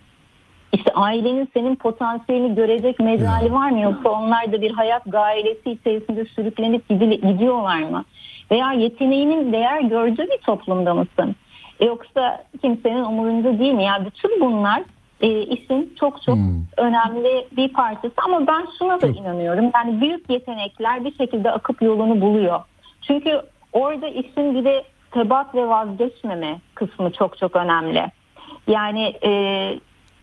İşte ailenin senin potansiyelini görecek mecali var mı yoksa onlar da bir hayat gailesi içerisinde sürüklenip gidiyorlar mı? Veya yeteneğinin değer gördüğü bir toplumda mısın? E yoksa kimsenin umurunda değil mi? Yani bütün bunlar e, işin çok çok Hmm. önemli bir parçası. Ama ben şuna da inanıyorum. Yani büyük yetenekler bir şekilde akıp yolunu buluyor. Çünkü orada işin bir de tebat ve vazgeçmeme kısmı çok çok önemli. Yani e,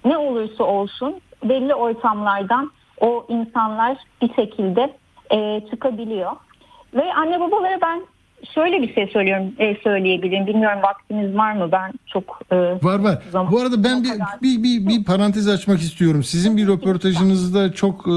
ne olursa olsun belli ortamlardan o insanlar bir şekilde e, çıkabiliyor. Ve anne babalara ben şöyle bir şey söylüyorum e, söyleyebilirim. Bilmiyorum vaktiniz var mı? Ben çok e, Var var. Zaman- Bu arada ben bir, kadar- bir, bir, bir parantez açmak istiyorum. Sizin bir röportajınızda çok e,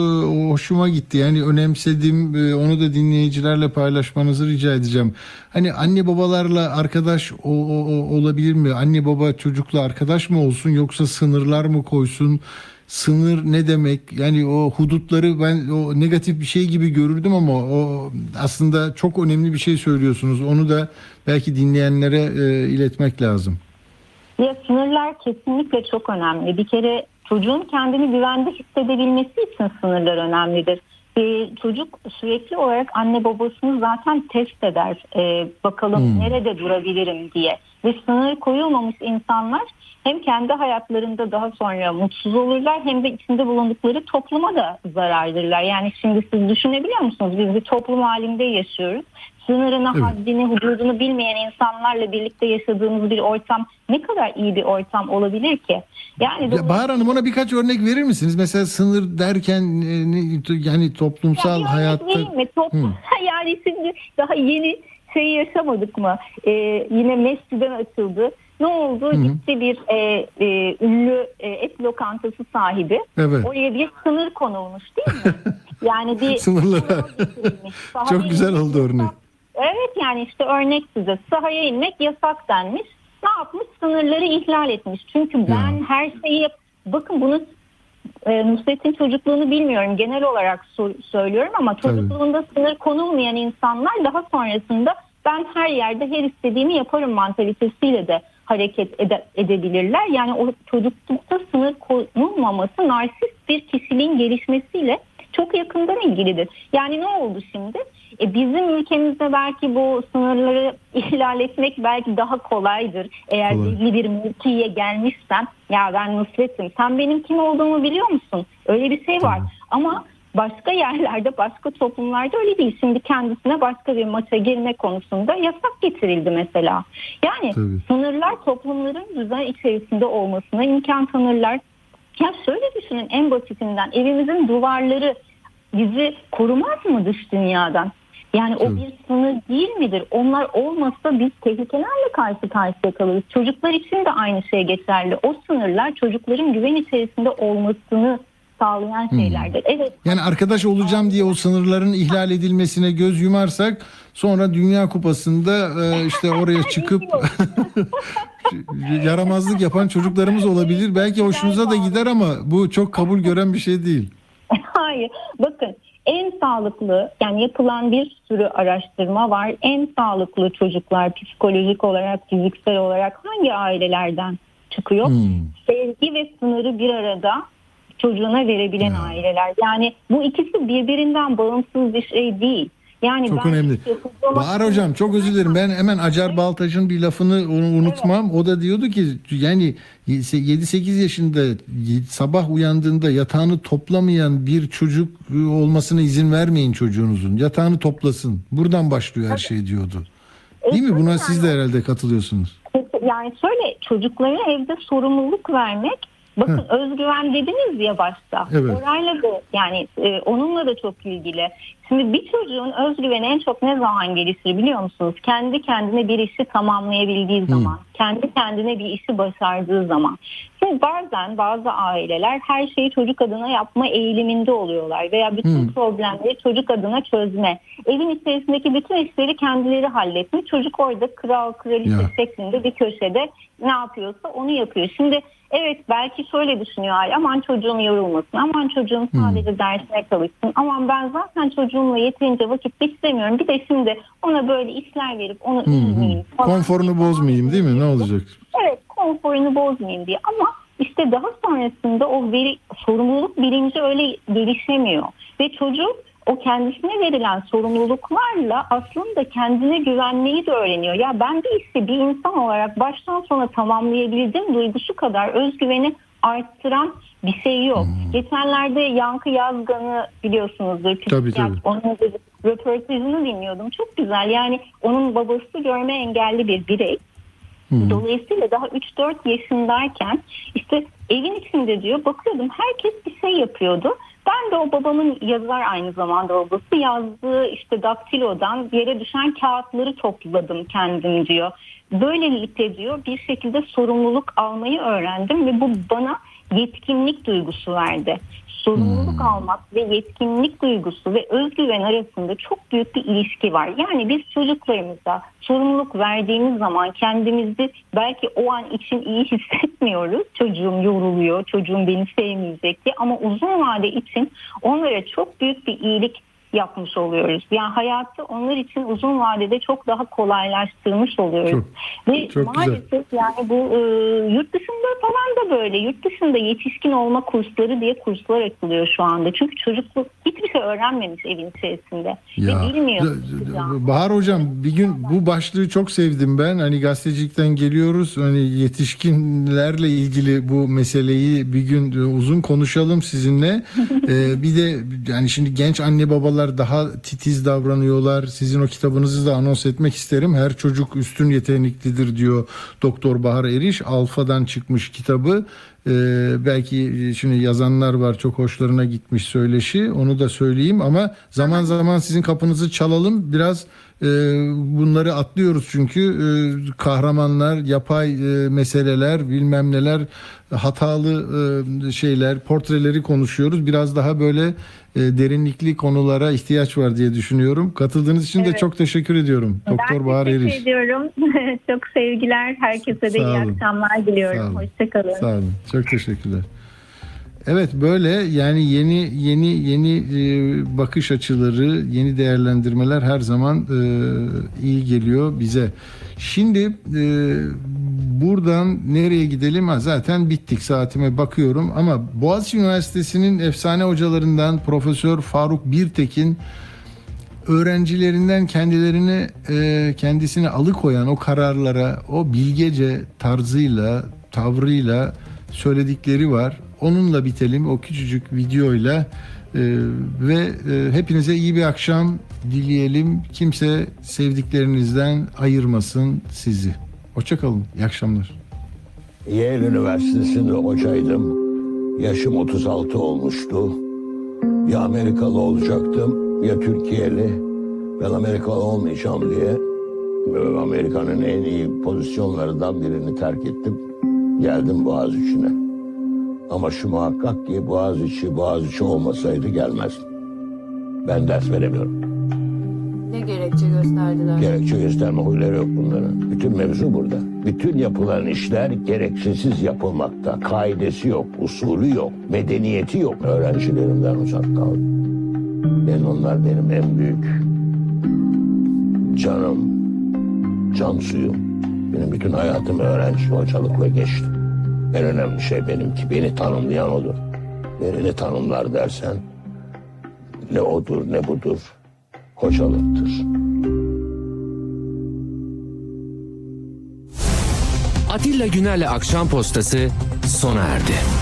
hoşuma gitti. Yani önemsedim. E, onu da dinleyicilerle paylaşmanızı rica edeceğim. Hani anne babalarla arkadaş o, o- o- olabilir mi? Anne baba çocukla arkadaş mı olsun yoksa sınırlar mı koysun? Sınır ne demek? Yani o hudutları ben o negatif bir şey gibi görürdüm ama o aslında çok önemli bir şey söylüyorsunuz. Onu da belki dinleyenlere e, iletmek lazım. Ya sınırlar kesinlikle çok önemli. Bir kere çocuğun kendini güvende hissedebilmesi için sınırlar önemlidir. Ee, çocuk sürekli olarak anne babasını zaten test eder. Ee, bakalım Hmm. nerede durabilirim diye. Ve sınır koyulmamış insanlar hem kendi hayatlarında daha sonra mutsuz olurlar hem de içinde bulundukları topluma da zarardırlar. Yani şimdi siz düşünebiliyor musunuz? Biz bir toplum halinde yaşıyoruz. Sınırını, Evet. haddini, hududunu bilmeyen insanlarla birlikte yaşadığımız bir ortam ne kadar iyi bir ortam olabilir ki? Yani Ya Bahar Hanım ona birkaç örnek verir misiniz? Mesela sınır derken e, yani toplumsal Ya bir örnek hayatta mi? Top, Hı. [LAUGHS] yani şimdi daha yeni şeyi yaşamadık mı? Ee, yine Mescid'den açıldı. Ne oldu? Gitti bir e, e, ünlü e, et lokantası sahibi. Evet. Oraya bir sınır konulmuş değil mi? [LAUGHS] Yani bir Sınırlara. [LAUGHS] Çok güzel oldu örnek. Evet yani işte örnek size sahaya inmek yasak denmiş. Ne yapmış? Sınırları ihlal etmiş. Çünkü ben her şeyi yap- bakın bunu e, Nusret'in çocukluğunu bilmiyorum. Genel olarak so- söylüyorum ama Tabii. çocukluğunda sınır konulmayan insanlar daha sonrasında ben her yerde her istediğimi yaparım mantalitesiyle de hareket ede- edebilirler. Yani o çocuklukta sınır konulmaması narsist bir kişiliğin gelişmesiyle çok yakından ilgilidir. Yani ne oldu şimdi? E bizim ülkemizde belki bu sınırları [LAUGHS] ihlal etmek belki daha kolaydır. Eğer Kolay. belli bir mülkiye gelmişsen ya ben Nusret'im sen benim kim olduğumu biliyor musun? Öyle bir şey var. Ama başka yerlerde başka toplumlarda öyle değil. Şimdi kendisine başka bir maça girme konusunda yasak getirildi mesela. Yani Tabii. sınırlar toplumların düzen içerisinde olmasına imkan tanırlar. Ya şöyle düşünün en basitinden evimizin duvarları bizi korumaz mı dış dünyadan? Yani o bir sınır değil midir? Onlar olmasa biz tehlikelerle karşı karşıya kalırız. Çocuklar için de aynı şey geçerli. O sınırlar çocukların güven içerisinde olmasını sağlayan şeylerdir. Evet Yani arkadaş olacağım diye o sınırların ihlal edilmesine göz yumarsak sonra Dünya Kupası'nda e, işte oraya [LAUGHS] çıkıp [LAUGHS] yaramazlık yapan çocuklarımız olabilir. Belki hoşunuza da gider ama bu çok kabul gören bir şey değil. [LAUGHS] Hayır. Bakın en sağlıklı yani yapılan bir sürü araştırma var. En sağlıklı çocuklar psikolojik olarak, fiziksel olarak hangi ailelerden çıkıyor? Hmm. Sevgi ve sınırı bir arada çocuğuna verebilen aileler. Yani bu ikisi birbirinden bağımsız bir şey değil. Yani Çok ben önemli. işte Bahar hocam çok özür dilerim. Ben hemen Acar Baltaç'ın bir lafını unutmam. O da diyordu ki yani 7-8 yaşında sabah uyandığında yatağını toplamayan bir çocuk olmasına izin vermeyin çocuğunuzun. Yatağını toplasın. Buradan başlıyor her şey diyordu. Değil mi? Buna siz de herhalde katılıyorsunuz. Yani şöyle çocuklara evde sorumluluk vermek bakın özgüven dediniz ya başta. Evet. Orayla da yani e, onunla da çok ilgili. Şimdi bir çocuğun özgüveni en çok ne zaman gelişir biliyor musunuz? Kendi kendine bir işi tamamlayabildiği zaman, kendi kendine bir işi başardığı zaman. Şimdi bazen bazı aileler her şeyi çocuk adına yapma eğiliminde oluyorlar veya bütün Hı. problemleri çocuk adına çözme. Evin içerisindeki bütün işleri kendileri halletmiş. Çocuk orada kral kraliçe şeklinde bir köşede ne yapıyorsa onu yapıyor. Şimdi evet belki şöyle düşünüyor aile aman çocuğum yorulmasın aman çocuğum sadece dersine çalışsın aman ben zaten çocuğumla yeterince vakit geçiremiyorum bir de şimdi ona böyle işler verip onu üzmeyeyim. Konforunu bozmayayım değil mi? Ne olacak? Evet konforunu bozmayayım diye ama işte daha sonrasında o veri, sorumluluk bilinci öyle gelişemiyor. Ve çocuk o kendisine verilen sorumluluklarla aslında kendine güvenmeyi de öğreniyor. Ya ben bir işi bir insan olarak baştan sona tamamlayabildim duygusu kadar özgüveni arttıran bir şey yok. Hmm. Geçenlerde Yankı Yazgan'ı biliyorsunuzdur. Tabii, tabii. Onun röportajını dinliyordum. Çok güzel. Yani onun babası görme engelli bir birey. Dolayısıyla daha 3-4 yaşındayken işte evin içinde diyor bakıyordum herkes bir şey yapıyordu. Ben de o babamın yazar aynı zamanda babası yazdığı işte daktilodan yere düşen kağıtları topladım kendim diyor. Böylelikle diyor bir şekilde sorumluluk almayı öğrendim ve bu bana yetkinlik duygusu verdi. Sorumluluk almak ve yetkinlik duygusu ve özgüven arasında çok büyük bir ilişki var. Yani biz çocuklarımıza sorumluluk verdiğimiz zaman kendimizi belki o an için iyi hissetmiyoruz. Çocuğum yoruluyor, çocuğum beni sevmeyecek diye ama uzun vade için onlara çok büyük bir iyilik yapmış oluyoruz. Yani hayatı onlar için uzun vadede çok daha kolaylaştırmış oluyoruz. Çok, Ve çok güzel. maalesef yani bu e, yurt dışında falan da böyle. Yurt dışında yetişkin olma kursları diye kurslar açılıyor şu anda. Çünkü çocukluk hiçbir şey öğrenmemiş evin içerisinde. Ve bilmiyor. Bahar hocam bir gün bu başlığı çok sevdim ben. Hani gazetecilikten geliyoruz. Hani yetişkinlerle ilgili bu meseleyi bir gün uzun konuşalım sizinle. [LAUGHS] Ee, bir de yani şimdi genç anne babalar daha titiz davranıyorlar. Sizin o kitabınızı da anons etmek isterim. Her çocuk üstün yeteneklidir diyor Doktor Bahar Eriş. Alfa'dan çıkmış kitabı. Ee, belki şimdi yazanlar var çok hoşlarına gitmiş söyleşi onu da söyleyeyim ama zaman zaman sizin kapınızı çalalım biraz e, bunları atlıyoruz çünkü e, kahramanlar yapay e, meseleler bilmem neler hatalı e, şeyler portreleri konuşuyoruz biraz daha böyle e, derinlikli konulara ihtiyaç var diye düşünüyorum katıldığınız için de Evet. çok teşekkür ediyorum Doktor ben Bahar teşekkür Eriş ediyorum. [LAUGHS] çok sevgiler. Herkese de Sağ iyi olun. akşamlar diliyorum. Hoşçakalın. Sağ olun. Çok teşekkürler. Evet böyle yani yeni yeni yeni e, bakış açıları, yeni değerlendirmeler her zaman e, iyi geliyor bize. Şimdi e, buradan nereye gidelim? Ha, zaten bittik saatime bakıyorum ama Boğaziçi Üniversitesi'nin efsane hocalarından Profesör Faruk Birtekin öğrencilerinden kendilerini kendisini alıkoyan o kararlara o bilgece tarzıyla tavrıyla söyledikleri var. Onunla bitelim o küçücük videoyla E, ve e, hepinize iyi bir akşam dileyelim. Kimse sevdiklerinizden ayırmasın sizi. Hoşçakalın. İyi akşamlar. Yale Üniversitesi'nde hocaydım. Yaşım 36 olmuştu. Ya Amerikalı olacaktım ya Türkiye'li. Ben Amerikalı olmayacağım diye ve Amerika'nın en iyi pozisyonlarından birini terk ettim. Geldim Boğaziçi'ne. Ama şu muhakkak ki Boğaziçi, Boğaziçi olmasaydı gelmezdim. Ben ders veremiyorum. Ne gerekçe gösterdiler? Gerekçe gösterme huyları yok bunların. Bütün mevzu burada. Bütün yapılan işler gereksiz yapılmakta. Kaidesi yok, usulü yok, medeniyeti yok. Öğrencilerimden uzak kaldım. Ben onlar benim en büyük canım, can suyum. Benim bütün hayatım öğrenci, hocalıkla geçti. En önemli şey benimki, beni tanımlayan odur. Beni tanımlar dersen, ne odur ne budur, hocalıktır. Atilla Güner'le Akşam Postası sona erdi.